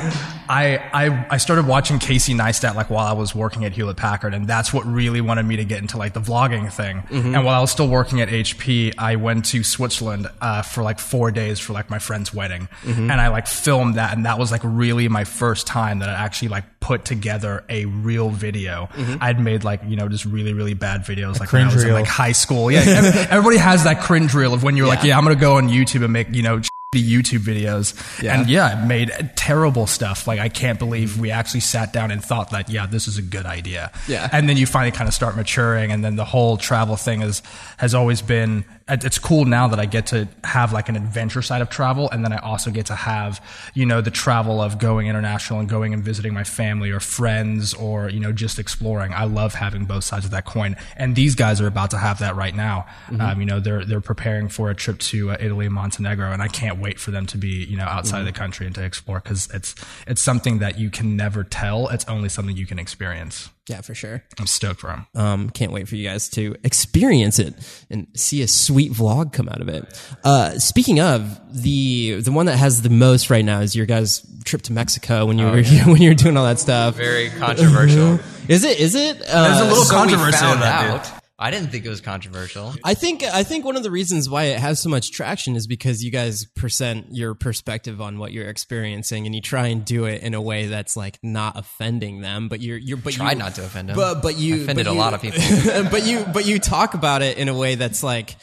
I, I I started watching Casey Neistat like while I was working at Hewlett Packard, and that's what really wanted me to get into like the vlogging thing. Mm-hmm. And while I was still working at HP, I went to Switzerland uh, for like four days for like my friend's wedding, Mm-hmm. and I like filmed that, and that was like really my first time that I actually like put together a real video. Mm-hmm. I'd made like you know just really really bad videos like when I was in like high school. Yeah, [laughs] everybody has that cringe reel of when you're like, Yeah. yeah, I'm gonna go on YouTube and make you know the YouTube videos. Yeah. And yeah, made terrible stuff. Like I can't believe we actually sat down and thought that yeah, this is a good idea. Yeah. And then you finally kind of start maturing, and then the whole travel thing is has always been. It- It's cool now that I get to have like an adventure side of travel, and then I also get to have you know the travel of going international and going and visiting my family or friends or you know just exploring. I love having both sides of that coin, and these guys are about to have that right now. Um, you know they're they're preparing for a trip to uh, Italy and Montenegro, and I can't wait for them to be you know outside of the country and to explore because it's it's something that you can never tell. It's only something you can experience. Yeah, for sure. I'm stoked for them. Um, can't wait for you guys to experience it and see a sweet vlog come out of it. Uh, speaking of the the one that has the most right now is your guys' trip to Mexico when you were [laughs] when you were doing all that stuff. Very controversial. [laughs] Is it? Is it? Uh, There's a little So controversy found in that. I didn't think it was controversial. I think I think one of the reasons why it has so much traction is because you guys present your perspective on what you're experiencing, and you try and do it in a way that's like not offending them, but you're you're but Tried you, not to offend them. But but you I offended but a lot of people. [laughs] but you but you talk about it in a way that's like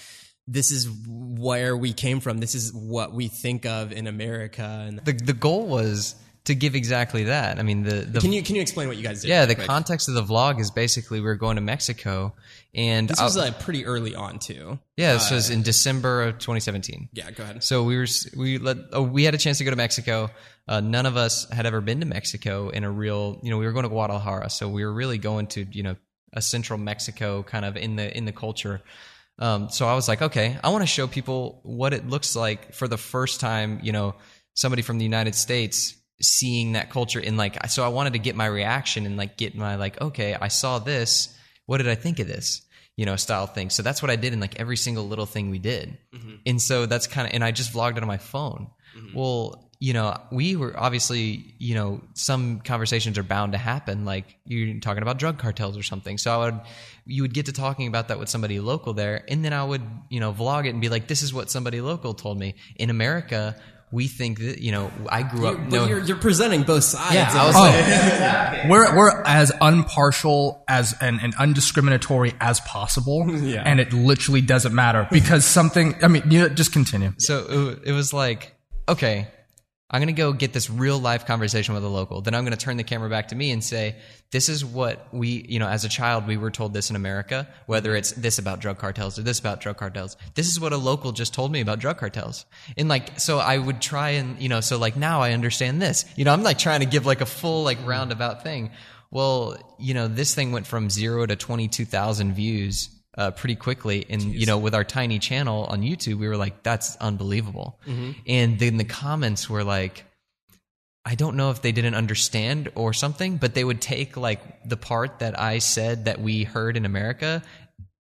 this is where we came from. This is what we think of in America. And the the goal was to give exactly that. I mean, the the can you can you explain what you guys did? yeah, the quick? context of the vlog is basically we are going to Mexico, and This was like pretty early on too. yeah, this was in December of 2017. Yeah, go ahead. So we were we let oh, we had a chance to go to Mexico. Uh, none of us had ever been to Mexico in a real you know we were going to Guadalajara, so we were really going to you know a central Mexico kind of in the in the culture. Um, so I was like, okay, I want to show people what it looks like for the first time. You know, somebody from the United States seeing that culture in like. So I wanted to get my reaction and like get my like, okay, I saw this. What did I think of this? You know, style thing. So that's what I did in like every single little thing we did. And so that's kind of, and I just vlogged it on my phone. Well, you know, we were obviously, you know, some conversations are bound to happen. Like you're talking about drug cartels or something. So I would, you would get to talking about that with somebody local there. And then I would, you know, vlog it and be like, this is what somebody local told me. In America, we think that, you know, I grew up. But no, you're, you're presenting both sides. yeah, of I was it. like, [laughs] We're we're as unpartial as and, and undiscriminatory as possible, [laughs] Yeah. and it literally doesn't matter because something. I mean, you know, just continue. So it, it was like, okay, I'm going to go get this real life conversation with a local. Then I'm going to turn the camera back to me and say, this is what we, you know, as a child, we were told this in America, whether it's this about drug cartels or this about drug cartels. This is what a local just told me about drug cartels. And like, so I would try and, you know, so like now I understand this. You know, I'm like trying to give like a full, like roundabout thing. Well, you know, this thing went from zero to 22,000 views uh, pretty quickly. And, you know, with our tiny channel on YouTube, we were like, that's unbelievable. And then the comments were like, I don't know if they didn't understand or something, but they would take like the part that I said that we heard in America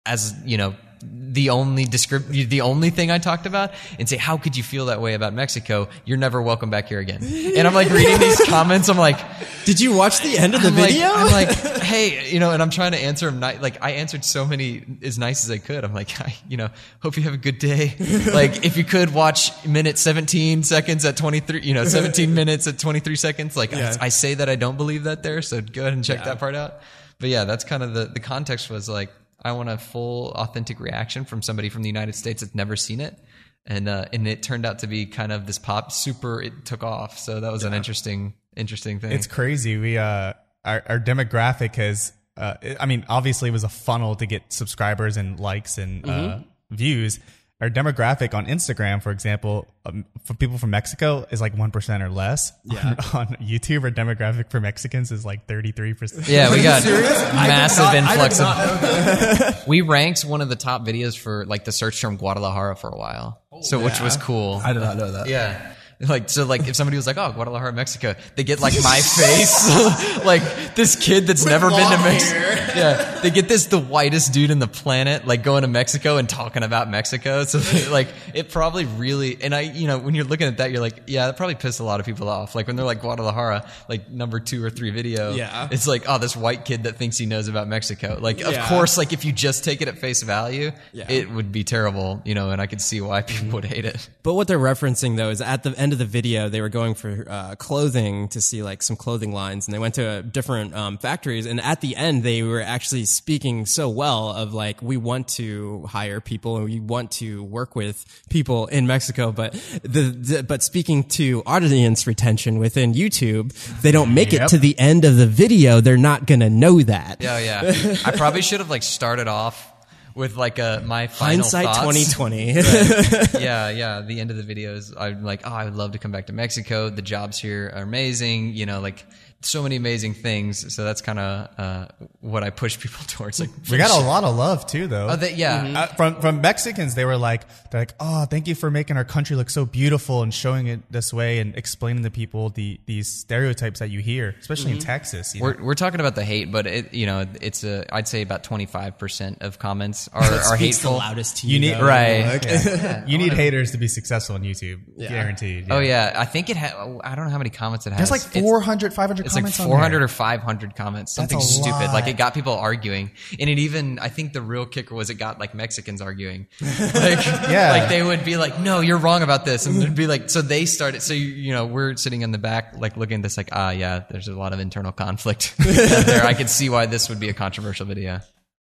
as, you know, the only descript the only thing I talked about and say, How could you feel that way about Mexico? You're never welcome back here again. And I'm like reading these [laughs] comments, I'm like, Did you watch the end of the I'm like- video? I'm like, [laughs] hey, you know, and I'm trying to answer them. Ni- like, I answered so many as nice as I could. I'm like, [laughs] I, you know, hope you have a good day. like, if you could watch minute 17 seconds at 23, you know, 17 minutes at 23 seconds. Like, Yeah. I, I say that I don't believe that there, so go ahead and check that part out. But yeah, that's kind of the the context was like, I want a full, authentic reaction from somebody from the United States that's never seen it. And uh, and it turned out to be kind of this pop super. It took off, so that was an interesting, interesting thing. It's crazy. We uh our, our demographic has uh I mean obviously it was a funnel to get subscribers and likes and uh Mm-hmm. views. Our demographic on Instagram, for example, um, for people from Mexico is like 1% or less. Yeah. On, [laughs] on YouTube, our demographic for Mexicans is like 33%. Yeah, we got massive not- influx of. [laughs] we ranked one of the top videos for like the search term Guadalajara for a while, so which was cool. I did not know that. yeah. Like so, like if somebody was like, "Oh, Guadalajara, Mexico," they get like my face, [laughs] like this kid that's never been to Mexico. Yeah, they get this the whitest dude in the planet, like going to Mexico and talking about Mexico. So [laughs] like, it probably really, and I, you know, when you're looking at that, you're like, yeah, that probably pissed a lot of people off. Like when they're like Guadalajara, like number two or three video, Yeah. it's like, oh, this white kid that thinks he knows about Mexico. Like, of course, like if you just take it at face value, Yeah. it would be terrible, you know, and I could see why people would hate it. But what they're referencing though is at the end of the video, they were going for uh, clothing to see like some clothing lines, and they went to uh, different um, factories. And at the end, they were actually speaking so well of like, we want to hire people and we want to work with people in Mexico, but the, the but speaking to audience retention within YouTube, they don't make it to the end of the video. They're not gonna know that. Yeah, yeah. I probably should have like started off with like a my final Hindsight thoughts. twenty twenty. [laughs] [laughs] yeah, yeah. The end of the videos, I'm like, oh, I would love to come back to Mexico. The jobs here are amazing. You know, like so many amazing things. So that's kind of uh, what I push [laughs] people towards. Like We got a lot of love too, though. Oh, they, yeah. Uh, from from Mexicans, they were like, they're like, oh, thank you for making our country look so beautiful and showing it this way and explaining to people the these stereotypes that you hear, especially in Texas. You? We're, we're talking about the hate, but it, you know, it's a, I'd say about 25% of comments [laughs] are, That are speaks the hateful. loudest to You you. need- though. Right. [laughs] Like- Yeah. you need haters to be successful on YouTube, guaranteed. Oh yeah. I think it had, I don't know how many comments it has. There's like It's- 400, 500 It's like comments on 400 there. or 500 comments, something a stupid. lot. Like it got people arguing, and it even I think the real kicker was it got like Mexicans arguing. [laughs] Like Yeah. like they would be like, "No, you're wrong about this," and it'd be like, so they started. So you, you know, we're sitting in the back, like looking at this, like, ah, yeah, there's a lot of internal conflict [laughs] there. I could see why this would be a controversial video.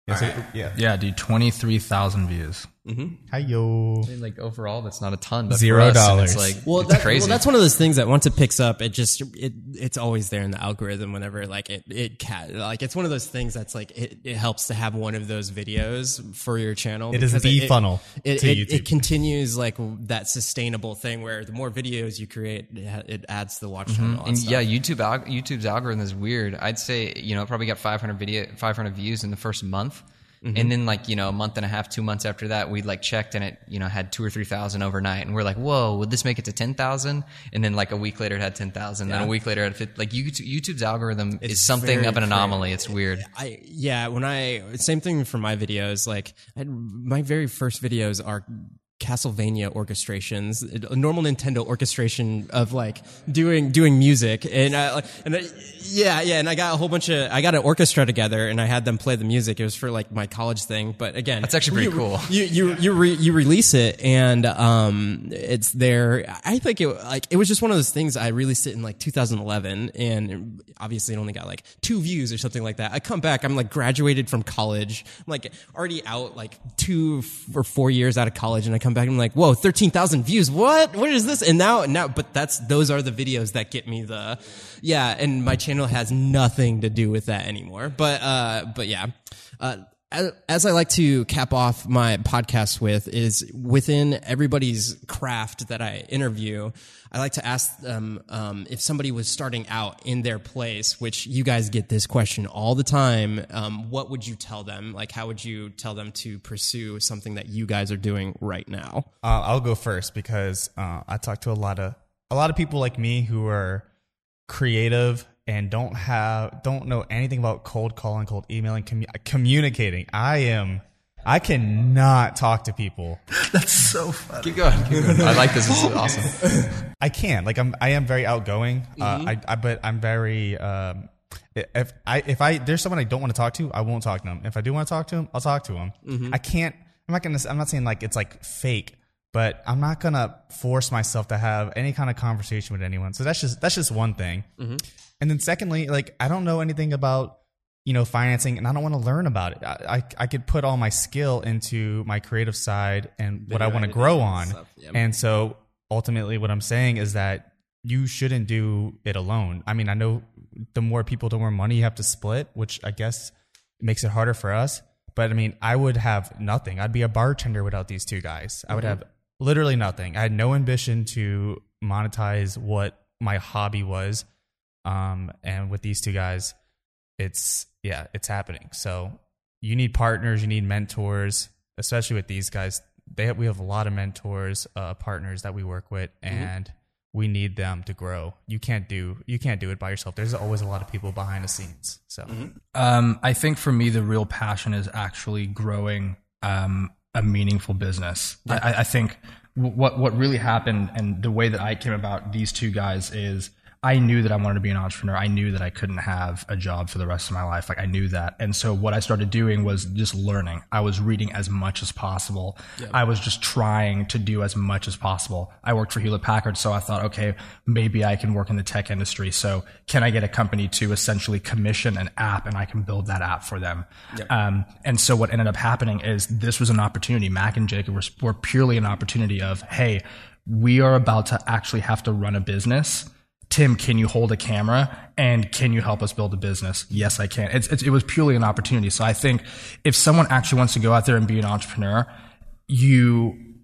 Yeah, so- yeah. Yeah, dude, 23,000 views. Mm-hmm. Hi yo. I mean, like overall, that's not a ton, but Zero for us, dollars. It's like Well, it's that, crazy. well, that's one of those things that once it picks up, it just it it's always there in the algorithm. Whenever like it it ca- like it's one of those things that's like it, it helps to have one of those videos for your channel. It is because the funnel It, to it, YouTube. it continues like that sustainable thing where the more videos you create, it, adds to the watch mm-hmm. time. and all and stuff. yeah, YouTube alg- YouTube's algorithm is weird. I'd say you know it probably got 500 video 500 views in the first month, Mm-hmm. and then like you know a month and a half, two months after that, we like checked and it you know had two or three thousand overnight, and we're like, whoa, would this make it to ten thousand? And then like a week later, it had ten thousand. Then a week later, it had 50, like YouTube, YouTube's algorithm is something of an crazy. anomaly. It's weird. I yeah, when I same thing for my videos. Like I, my very first videos are Castlevania orchestrations, a normal Nintendo orchestration of like doing doing music, and I, and I, yeah, yeah, and I got a whole bunch of I got an orchestra together, and I had them play the music. It was for like my college thing, but again, That's actually pretty you- cool. You you you re, you release it, and um, it's there. I think it like it was just one of those things. I released it in like 2011, and obviously it only got like two views or something like that. I come back, I'm like graduated from college, I'm like already out like two or four years out of college, and I come back and I'm like, whoa, 13,000 views. What? What is this? And now now, but that's those are the videos that get me the yeah. And my channel has nothing to do with that anymore. But uh, but yeah. Uh, as- as I like to cap off my podcast with is within everybody's craft that I interview, I like to ask them um, if somebody was starting out in their place, which you guys get this question all the time. Um, what would you tell them? Like, how would you tell them to pursue something that you guys are doing right now? Uh, I'll go first because uh, I talk to a lot of a lot of people like me who are creative and don't have don't know anything about cold calling, cold emailing, commu- communicating. I am I cannot talk to people. [laughs] That's so funny. Keep going. Keep going. I like this. This is awesome. [laughs] I can like I'm I am very outgoing. Uh, I, I but I'm very um, if I if I there's someone I don't want to talk to, I won't talk to them. If I do want to talk to them, I'll talk to them. I can't. I'm not gonna. I'm not saying like it's like fake, but I'm not gonna force myself to have any kind of conversation with anyone. So that's just that's just one thing. And then secondly, like I don't know anything about you know financing, and I don't want to learn about it. I I, I could put all my skill into my creative side and what I want to grow on. yeah. And so ultimately, what I'm saying is that you shouldn't do it alone. I mean, I know the more people, the more money you have to split, which I guess makes it harder for us. But I mean, I would have nothing. I'd be a bartender without these two guys. I would have literally nothing. I had no ambition to monetize what my hobby was. Um, and with these two guys, it's yeah, it's happening. So you need partners, you need mentors, especially with these guys. They have, we have a lot of mentors, uh, partners that we work with, and we need them to grow. You can't do you can't do it by yourself. There's always a lot of people behind the scenes. So Um, I think for me, the real passion is actually growing um, a meaningful business. I, I- I think what what really happened and the way that I came about these two guys is I knew that I wanted to be an entrepreneur. I knew that I couldn't have a job for the rest of my life. Like I knew that. And so what I started doing was just learning. I was reading as much as possible. I was just trying to do as much as possible. I worked for Hewlett Packard. So I thought, okay, maybe I can work in the tech industry. So can I get a company to essentially commission an app and I can build that app for them? Um, and so what ended up happening is this was an opportunity. Mac and Jacob were, were purely an opportunity of, Hey, we are about to actually have to run a business. Tim, can you hold a camera and can you help us build a business? Yes, I can. It's, it's, it was purely an opportunity. So I think if someone actually wants to go out there and be an entrepreneur, you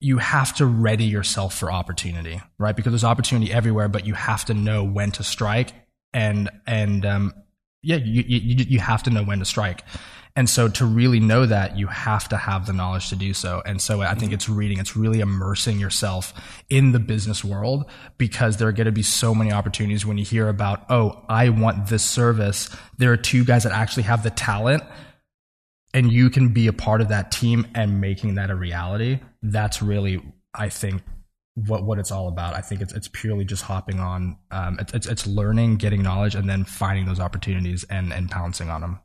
you have to ready yourself for opportunity, right? Because there's opportunity everywhere, but you have to know when to strike and and um, yeah, you, you you have to know when to strike. And so to really know that, you have to have the knowledge to do so. And so I think it's reading, it's really immersing yourself in the business world because there are going to be so many opportunities when you hear about, oh, I want this service. There are two guys that actually have the talent and you can be a part of that team and making that a reality. That's really, I think, what what it's all about. I think it's it's purely just hopping on. Um, it's, it's it's learning, getting knowledge, and then finding those opportunities and and pouncing on them.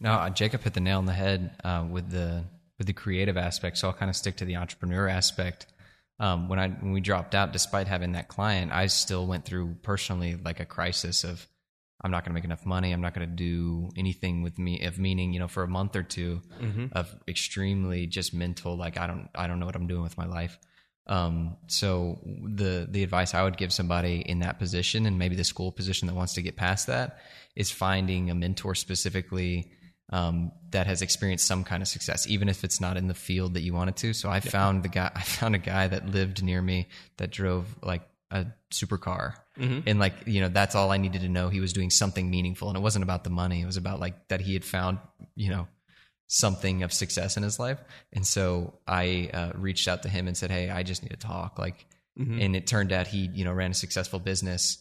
No, uh, Jacob hit the nail on the head uh, with the with the creative aspect. So I'll kind of stick to the entrepreneur aspect. Um, when I when we dropped out, despite having that client, I still went through personally like a crisis of I'm not going to make enough money. I'm not going to do anything with me of meaning. You know, for a month or 2 of extremely just mental. Like I don't I don't know what I'm doing with my life. Um, so the the advice I would give somebody in that position and maybe the school position that wants to get past that is finding a mentor specifically um, that has experienced some kind of success, even if it's not in the field that you wanted to. So I found the guy, [laughs] I found a guy that lived near me that drove like a supercar, and like you know that's all I needed to know. He was doing something meaningful, and it wasn't about the money. It was about like that he had found you know something of success in his life, and so I uh, reached out to him and said, "Hey, I just need to talk." Like, and it turned out he you know ran a successful business,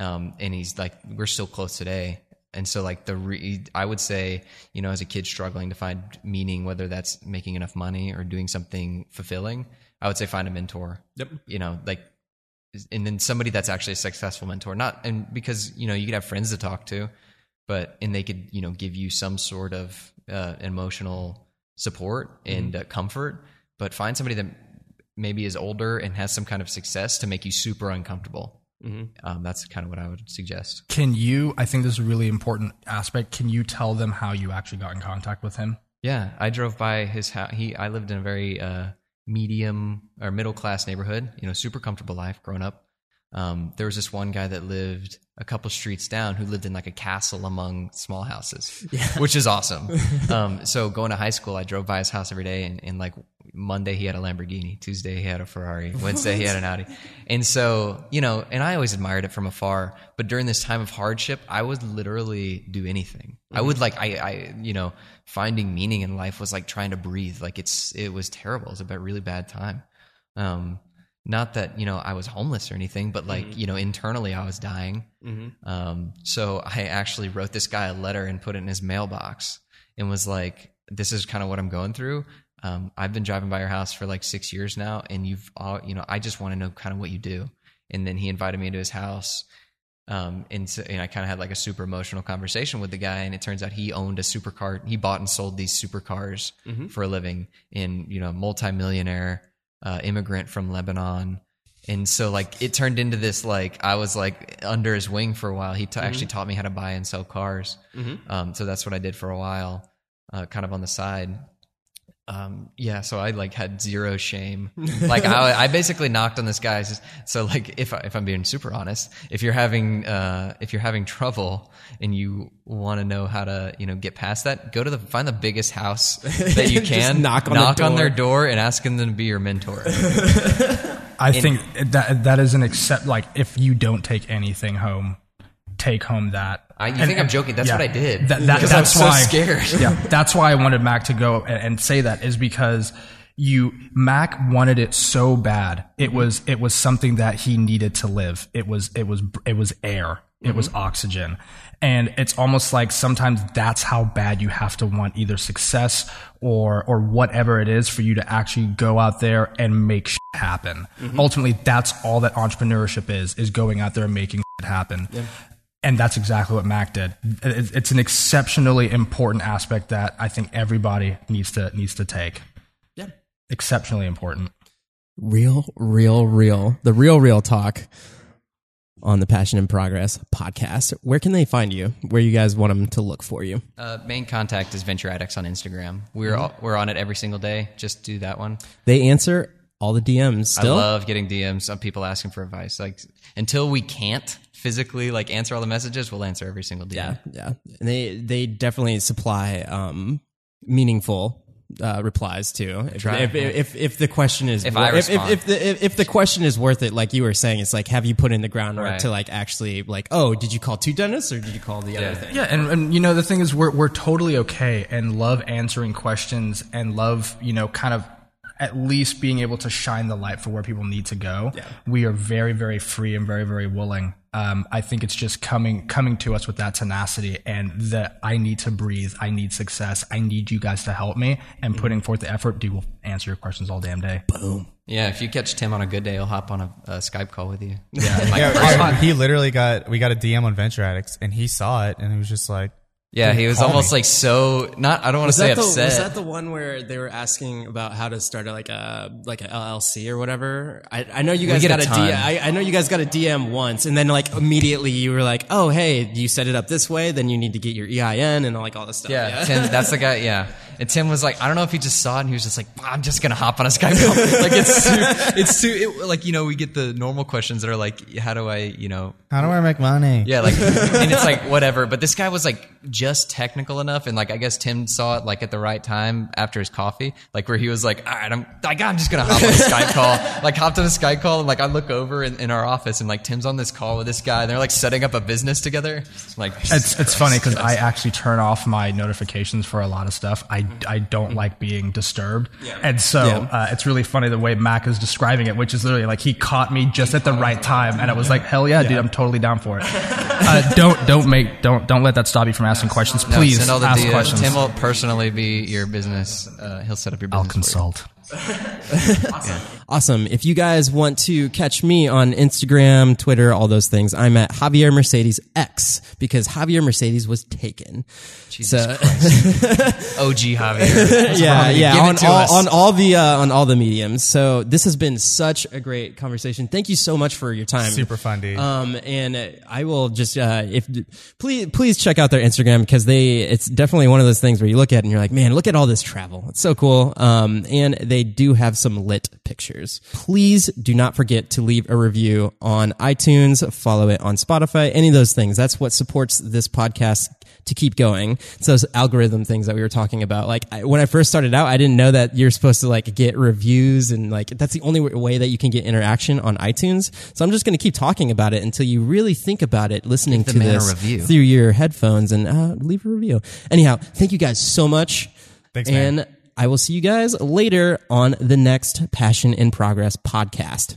um, and he's like we're still close today and so like the re- i would say you know as a kid struggling to find meaning whether that's making enough money or doing something fulfilling i would say find a mentor. Yep. you know like and then somebody that's actually a successful mentor. Not and because you know you could have friends to talk to but and they could you know give you some sort of uh, emotional support and uh, comfort. But find somebody that maybe is older and has some kind of success to make you super uncomfortable um, that's kind of what i would suggest Can you? I think this is a really important aspect. Can you tell them how you actually got in contact with him? Yeah, I drove by his house. He, I lived in a very uh, medium or middle class neighborhood. You know, super comfortable life growing up. Um, there was this one guy that lived a couple streets down who lived in like a castle among small houses, which is awesome. [laughs] um, so going to high school, I drove by his house every day, and, and like Monday he had a Lamborghini, Tuesday he had a Ferrari, [laughs] Wednesday he had an Audi, and so you know, and I always admired it from afar. But during this time of hardship, I would literally do anything. I would like, I, I, you know, finding meaning in life was like trying to breathe. Like it's, it was terrible. It was a really bad time. Um, not that you know I was homeless or anything, but like you know internally I was dying. Um, so I actually wrote this guy a letter and put it in his mailbox and was like, "This is kind of what I'm going through. Um, I've been driving by your house for like six years now, and you've all you know I just want to know kind of what you do." And then he invited me into his house. Um, and, so, and I kind of had like a super emotional conversation with the guy, and it turns out he owned a supercar. He bought and sold these supercars for a living, and you know, multimillionaire uh, immigrant from Lebanon. And so, like, it turned into this. Like, I was like under his wing for a while. He ta actually taught me how to buy and sell cars. Um, so that's what I did for a while, uh, kind of on the side. Um, yeah, so I like had zero shame. Like I, [laughs] I basically knocked on this guy's. So like, if I, if I'm being super honest, if you're having uh, if you're having trouble and you want to know how to you know get past that, go to the find the biggest house [laughs] that you can, knock on the knock on their door, and ask them to be your mentor. [laughs] I think that that is an accept. Like if you don't take anything home, take home that. I- you think I'm joking? That's what I did. That, that, that's so why, scared. [laughs] yeah, that's why I wanted Mac to go and, and say that is because you Mac wanted it so bad. It was it was something that he needed to live. It was it was it was air. It was Mm-hmm. oxygen. And it's almost like sometimes that's how bad you have to want either success or or whatever it is for you to actually go out there and make shit happen. Mm-hmm. Ultimately, that's all that entrepreneurship is is going out there and making shit happen. And that's exactly what Mac did. It's an exceptionally important aspect that I think everybody needs to needs to take. Yeah. Exceptionally important. Real, real, real. The real, real talk on the Passion in Progress podcast. Where can they find you? Where you guys want them to look for you? Uh, main contact is Venture Addicts on Instagram. We're all, we're on it every single day. Just do that one. They answer all the DMs still. I love getting DMs of people asking for advice. Like until we can't physically like answer all the messages, we'll answer every single DM. yeah, yeah. And they they definitely supply um, meaningful uh, replies too. If, try, if, yeah. if, if the question is If wor- I if, if, if the if, if the question is worth it, like you were saying, it's like have you put in the groundwork Right. to like actually like oh did you call two dentists or did you call the Yeah. other thing? Yeah, and, and you know the thing is we're we're totally okay and love answering questions and love you know kind of at least being able to shine the light for where people need to go. Yeah. We are very very free and very very willing. Um, I think it's just coming coming to us with that tenacity and that I need to breathe. I need success. I need you guys to help me and putting forth the effort. Dude will answer your questions all damn day. Boom. Yeah, if you catch Tim on a good day, he'll hop on a, a Skype call with you. Yeah. [laughs] Yeah, he literally got we got a DM on Venture Addicts, and he saw it, and he was just like, yeah, he was almost me. like so not. I don't want to say the, upset. was that the one where they were asking about how to start a, like a like a LLC or whatever? I, I know you guys get got a a, ton. D, I, I know you guys got a DM once, and then like immediately you were like, oh hey, you set it up this way, then you need to get your EIN and like all this stuff. Yeah, Tim, that's the guy. Yeah, and Tim was like, I don't know if he just saw it and he was just like, I'm just gonna hop on a Skype call. [laughs] like it's too, it's too, it, like you know, we get the normal questions that are like, how do I, you know, "How do I make money?" yeah, like, [laughs] and it's like whatever. But this guy was like just technical enough, and like I guess Tim saw it like at the right time after his coffee, like where he was like, all right, I'm like I'm just gonna hop on a Skype call. [laughs] Like hopped on a Skype call, and like I look over in, in our office, and like Tim's on this call with this guy, and they're like setting up a business together. Like It's it's funny because I actually turn off my notifications for a lot of stuff. I, I don't like being disturbed, and so Yeah. uh, it's really funny the way Mac is describing it, which is literally like he caught me just at the right time, and I was like, hell yeah, dude, I'm totally down for it. [laughs] uh, don't don't make don't don't let that stop you from asking questions. No, Please send all the ask DMs. questions. Tim will personally be your business. Uh, he'll set up your business I'll business. for you. consult. [laughs] Awesome. If you guys want to catch me on Instagram, Twitter, all those things, I'm at Javier Mercedes X because Javier Mercedes was taken. Jesus So- [laughs] OG Javier. yeah, yeah, Give it on all, us. on all the uh, on all the mediums. So this has been such a great conversation. Thank you so much for your time. Super fun, dude. Um, and uh, I will just uh, if please please check out their Instagram because they it's definitely one of those things where you look at it and you're like, man, look at all this travel. It's so cool. Um, and they do have some lit pictures. Please do not forget to leave a review on iTunes, follow it on Spotify, any of those things. That's what supports this podcast to keep going. It's those algorithm things that we were talking about. Like I, when I first started out, I didn't know that you're supposed to like get reviews and like that's the only way that you can get interaction on iTunes. So I'm just going to keep talking about it until you really think about it, listening to this review. through your headphones and uh, leave a review. Anyhow, thank you guys so much. Thanks, man. I will see you guys later on the next Passion in Progress podcast.